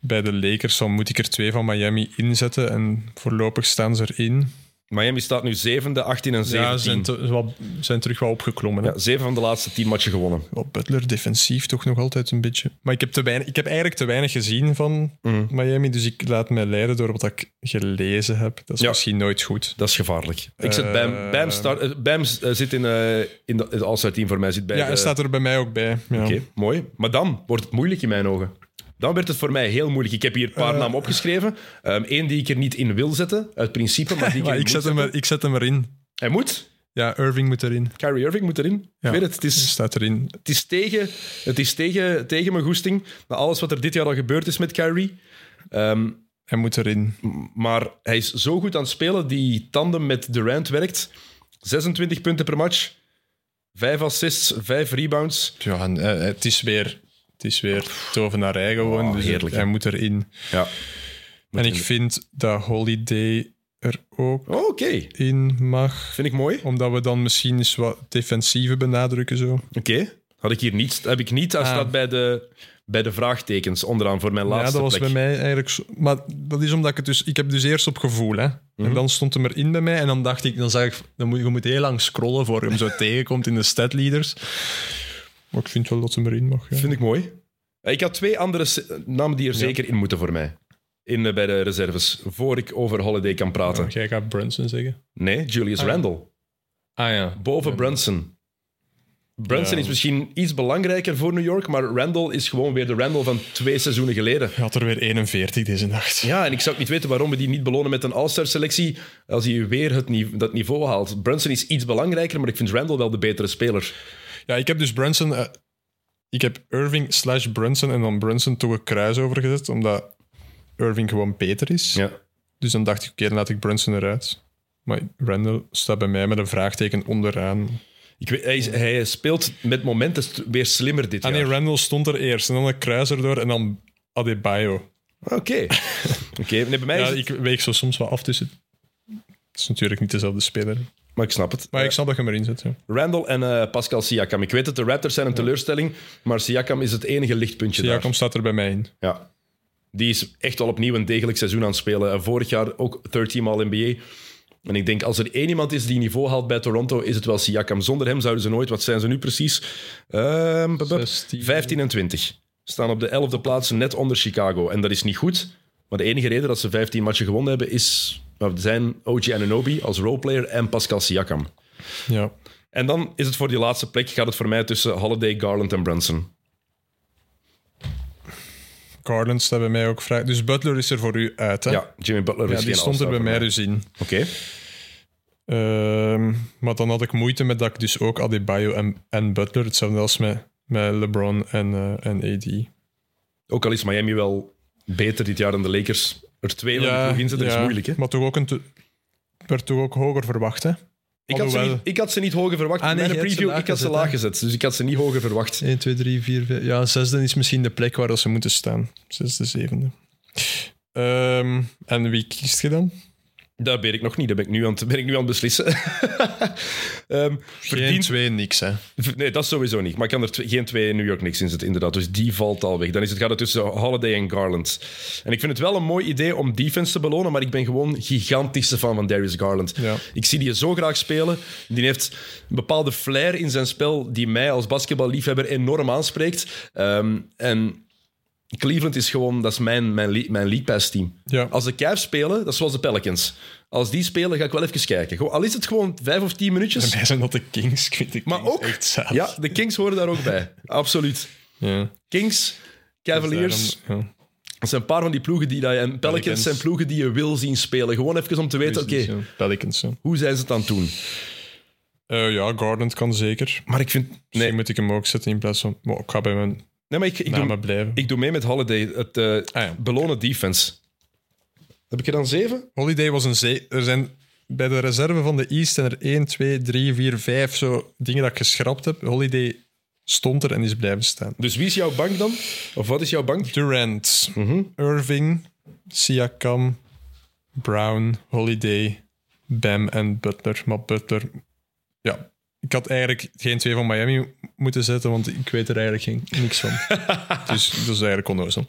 bij de Lakers. Dan moet ik er twee van Miami inzetten en voorlopig staan ze erin. Miami staat nu zevende, 18 en 17. Ja, ze zijn, te- wat, zijn terug wat opgeklommen. hè. Ja, zeven van de laatste tien matchen gewonnen. Wel, Butler defensief toch nog altijd een beetje. Maar ik heb, te weinig, ik heb eigenlijk te weinig gezien van Mhm. Miami, dus ik laat mij leiden door wat ik gelezen heb. Dat is Ja. misschien nooit goed. Dat is gevaarlijk. Ik zet Bam, Eh, Bam, start, eh, Bam eh, zit in, eh, in de- het All-Star team voor mij. Zit bij Ja, de- hij staat er bij mij ook bij. Ja. Oké, mooi. Maar dan wordt het moeilijk in mijn ogen. Dan werd het voor mij heel moeilijk. Ik heb hier een paar Eh. namen opgeschreven. Eén die ik er niet in wil zetten, uit principe, maar die ik Maar ik, zet hem, er- ik zet hem erin. Hij moet. Ja, Irving moet erin. Kyrie Irving moet erin. Ja. Ik weet het, het is, staat erin. het is, tegen, het is tegen, tegen mijn goesting. Na alles wat er dit jaar al gebeurd is met Kyrie. Ehm, Hij moet erin. maar hij is zo goed aan het spelen. Die tandem met Durant werkt. 26 punten per match. 5 assists, 5 rebounds. Ja, en, eh, het is weer, het is weer tovenarij gewoon. Oh, dus heerlijk, hij moet erin. Ja. en ik vind dat Holiday er ook Oh, Oké, in mag. vind ik mooi. Omdat we dan misschien eens wat defensieve benadrukken zo. Oké, had ik hier niet. Heb ik niet. Hij Ah. staat bij de, bij de vraagtekens onderaan voor mijn laatste ja, dat was plek. bij mij eigenlijk. Maar dat is omdat ik het dus... Ik heb dus eerst op gevoel, hè. Mhm. En dan stond hem erin bij mij. En dan dacht ik... Dan zag ik... Dan moet, je moet heel lang scrollen voor je hem zo tegenkomt in de statleaders. Maar ik vind wel dat hem erin mag, ja. Vind ik mooi. Ik had twee andere namen die er zeker in moeten voor mij. In, eh, bij de reserves, voor ik over Holiday kan praten. Oh, jij gaat Brunson zeggen. Nee, Julius Ah. Randle. Ah ja. Boven Brunson. Brunson Ja. is misschien iets belangrijker voor New York, maar Randle is gewoon weer de Randle van twee seizoenen geleden. Hij had er weer 41 deze nacht. Ja, en ik zou ook niet weten waarom we die niet belonen met een All-Star selectie als hij weer het dat niveau haalt. Brunson is iets belangrijker, maar ik vind Randle wel de betere speler. Ja, ik heb dus Brunson... eh, ik heb Irving slash Brunson en dan Brunson toch een kruis overgezet, omdat Irving gewoon beter is. Ja. Dus dan dacht ik, oké, dan laat ik Brunson eruit. Maar Randall staat bij mij met een vraagteken onderaan. Ik weet, hij, hij speelt met momenten weer slimmer dit Ah jaar. nee, Randall stond er eerst. En dan een kruis erdoor en dan Adebayo. Oké. Oké, nee, bij mij Ja, het- ik weeg zo soms wel af tussen... Het is natuurlijk niet dezelfde speler. Maar ik snap het. Maar ik snap dat je hem erin zet. Ja. Randall en eh, Pascal Siakam. Ik weet dat de Raptors zijn een teleurstelling, maar Siakam is het enige lichtpuntje daar. Siakam staat er bij mij in. Ja. Die is echt wel opnieuw een degelijk seizoen aan het spelen. En vorig jaar ook 13 maal NBA. En ik denk, als er één iemand is die niveau haalt bij Toronto, is het wel Siakam. Zonder hem zouden ze nooit... Wat zijn ze nu precies? Ehm, bup, bup. 16. 15 en 20. Staan op de 11e plaats net onder Chicago. En dat is niet goed. Maar de enige reden dat ze 15 matchen gewonnen hebben, is, nou, zijn OG Anunoby als roleplayer en Pascal Siakam. Ja. En dan is het voor die laatste plek, gaat het voor mij tussen Holiday, Garland en Brunson. Garland staat bij mij ook vrij. Dus Butler is er voor u uit, hè? Ja, Jimmy Butler Ja, is die stond er bij mij dus in. Oké. Ehm, maar dan had ik moeite met dat ik dus ook Adebayo en, en Butler, hetzelfde als met, met LeBron en, eh, en AD. Ook al is Miami wel beter dit jaar dan de Lakers. Er twee van die ploeg in zitten is moeilijk. Hè? Maar toch ook een werd toch ook hoger verwacht, hè? Ik, had ze niet, ik had ze niet hoger verwacht. Ah, In nee, mijn preview, ik had ze laag gezet. Dus ik had ze niet hoger verwacht. 1, 2, 3, 4, 5. Ja, zesde is misschien de plek waar ze moeten staan. Zesde, zevende. Ehm, en wie kiest je dan? Dat weet ik nog niet. Dat ben ik nu aan het, ben ik nu aan het beslissen. Ehm Geen twee, niks, hè? nee, dat sowieso niet. Maar ik kan er tw- geen twee New York Knicks in zitten, inderdaad. Dus die valt al weg. Dan is het, gaat het tussen Holiday en Garland. En ik vind het wel een mooi idee om defense te belonen, maar ik ben gewoon gigantische fan van Darius Garland. Ja. Ik zie die zo graag spelen. Die heeft een bepaalde flair in zijn spel die mij als basketballiefhebber enorm aanspreekt. Ehm, en Cleveland is gewoon, dat is mijn, mijn, mijn League Pass team. Ja. Als de Cavs spelen, dat is zoals de Pelicans. Als die spelen, ga ik wel even kijken. Gewoon, al is het gewoon vijf of tien minuutjes. Bij mij zijn dat de Kings. Ik vind de Maar ook, echt zaad. ja, de Kings horen daar ook bij. Absoluut. Ja. Kings, Cavaliers, ja. dat zijn een paar van die ploegen die... dat je- En Pelicans, Pelicans. zijn ploegen die je wil zien spelen. Gewoon even om te weten, oké. Pelicans, hoe zijn ze het aan het doen? Eh, ja, Garland kan zeker. Maar ik vind... Misschien Nee, moet ik hem ook zetten in plaats van... Maar ik ga bij mijn nee maar ik, ik, doe, blijven. ik doe mee met Holiday. Het Ah, ja. belonen defense. Heb ik er dan zeven? Holiday was een zee. Er zijn bij de reserve van de East zijn er 1, 2, 3, 4, 5 zo dingen dat ik geschrapt heb. Holiday stond er en is blijven staan. Dus wie is jouw bank dan? Of wat is jouw bank? Durant, Mhm. Irving, Siakam, Brown, Holiday, Bam en Butler. Maar Butler, ja, ik had eigenlijk geen twee van Miami moeten zetten, want ik weet er eigenlijk geen, niks van. dus dat is eigenlijk onnozel.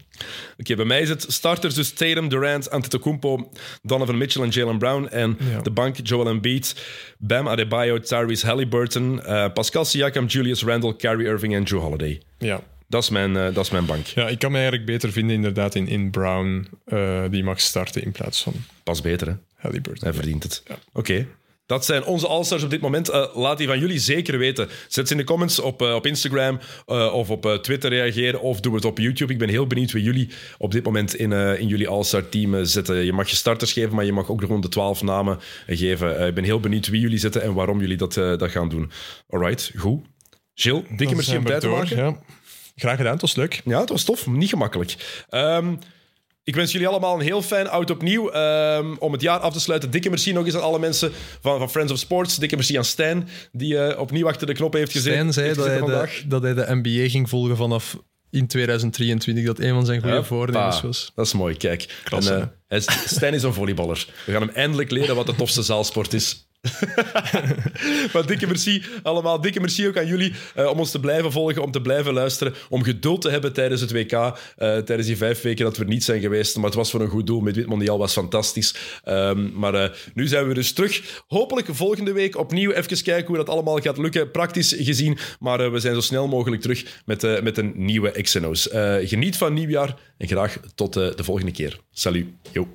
Oké, bij mij is het starters dus Tatum, Durant, Antetokounmpo, Donovan Mitchell en Jalen Brown. En Ja. de bank Joel Embiid, Bam Adebayo, Tyrese Halliburton, eh, Pascal Siakam, Julius Randle, Kyrie Irving en Drew Holiday. Ja. Dat is mijn, eh, dat is mijn bank. ja, ik kan me eigenlijk beter vinden inderdaad in, in Brown, eh, die mag starten in plaats van Pas beter, hè? Halliburton. Hij verdient het. Oké. Dat zijn onze All-Stars op dit moment. Eh, laat die van jullie zeker weten. Zet ze in de comments op, eh, op Instagram eh, of op Twitter reageren of doe het op YouTube. Ik ben heel benieuwd wie jullie op dit moment in, in jullie All-Star team zitten. Je mag je starters geven, maar je mag ook gewoon de twaalf namen geven. Ik ben heel benieuwd wie jullie zitten en waarom jullie dat, dat gaan doen. Alright, goed. Gilles, dikke merci om tijd te maken. Ja. Graag gedaan, het was leuk. Ja, het was tof. Niet gemakkelijk. Ehm, ik wens jullie allemaal een heel fijn oud opnieuw. Ehm, om het jaar af te sluiten. Dikke merci nog eens aan alle mensen van, van Friends of Sports. Dikke merci aan Stijn, die eh, opnieuw achter de knop heeft gezeten. Stijn zei heeft dat hij, de, dat hij de NBA ging volgen vanaf in 2023. Dat een van zijn goede Hoppa. voornemens was. Dat is mooi, kijk. Klasse. En, eh, Stijn is een volleyballer. We gaan hem eindelijk leren wat de tofste zaalsport is. maar dikke merci allemaal. Dikke merci ook aan jullie eh, om ons te blijven volgen, om te blijven luisteren, om geduld te hebben tijdens het WK, eh, tijdens die vijf weken dat we er niet zijn geweest. Maar het was voor een goed doel. Met dit mondiaal was fantastisch. Ehm, maar eh, nu zijn we dus terug. Hopelijk volgende week opnieuw even kijken hoe dat allemaal gaat lukken, praktisch gezien. Maar we zijn zo snel mogelijk terug met, met een nieuwe XNO's. Eh, geniet van nieuwjaar en graag tot de volgende keer. Salut. Yo.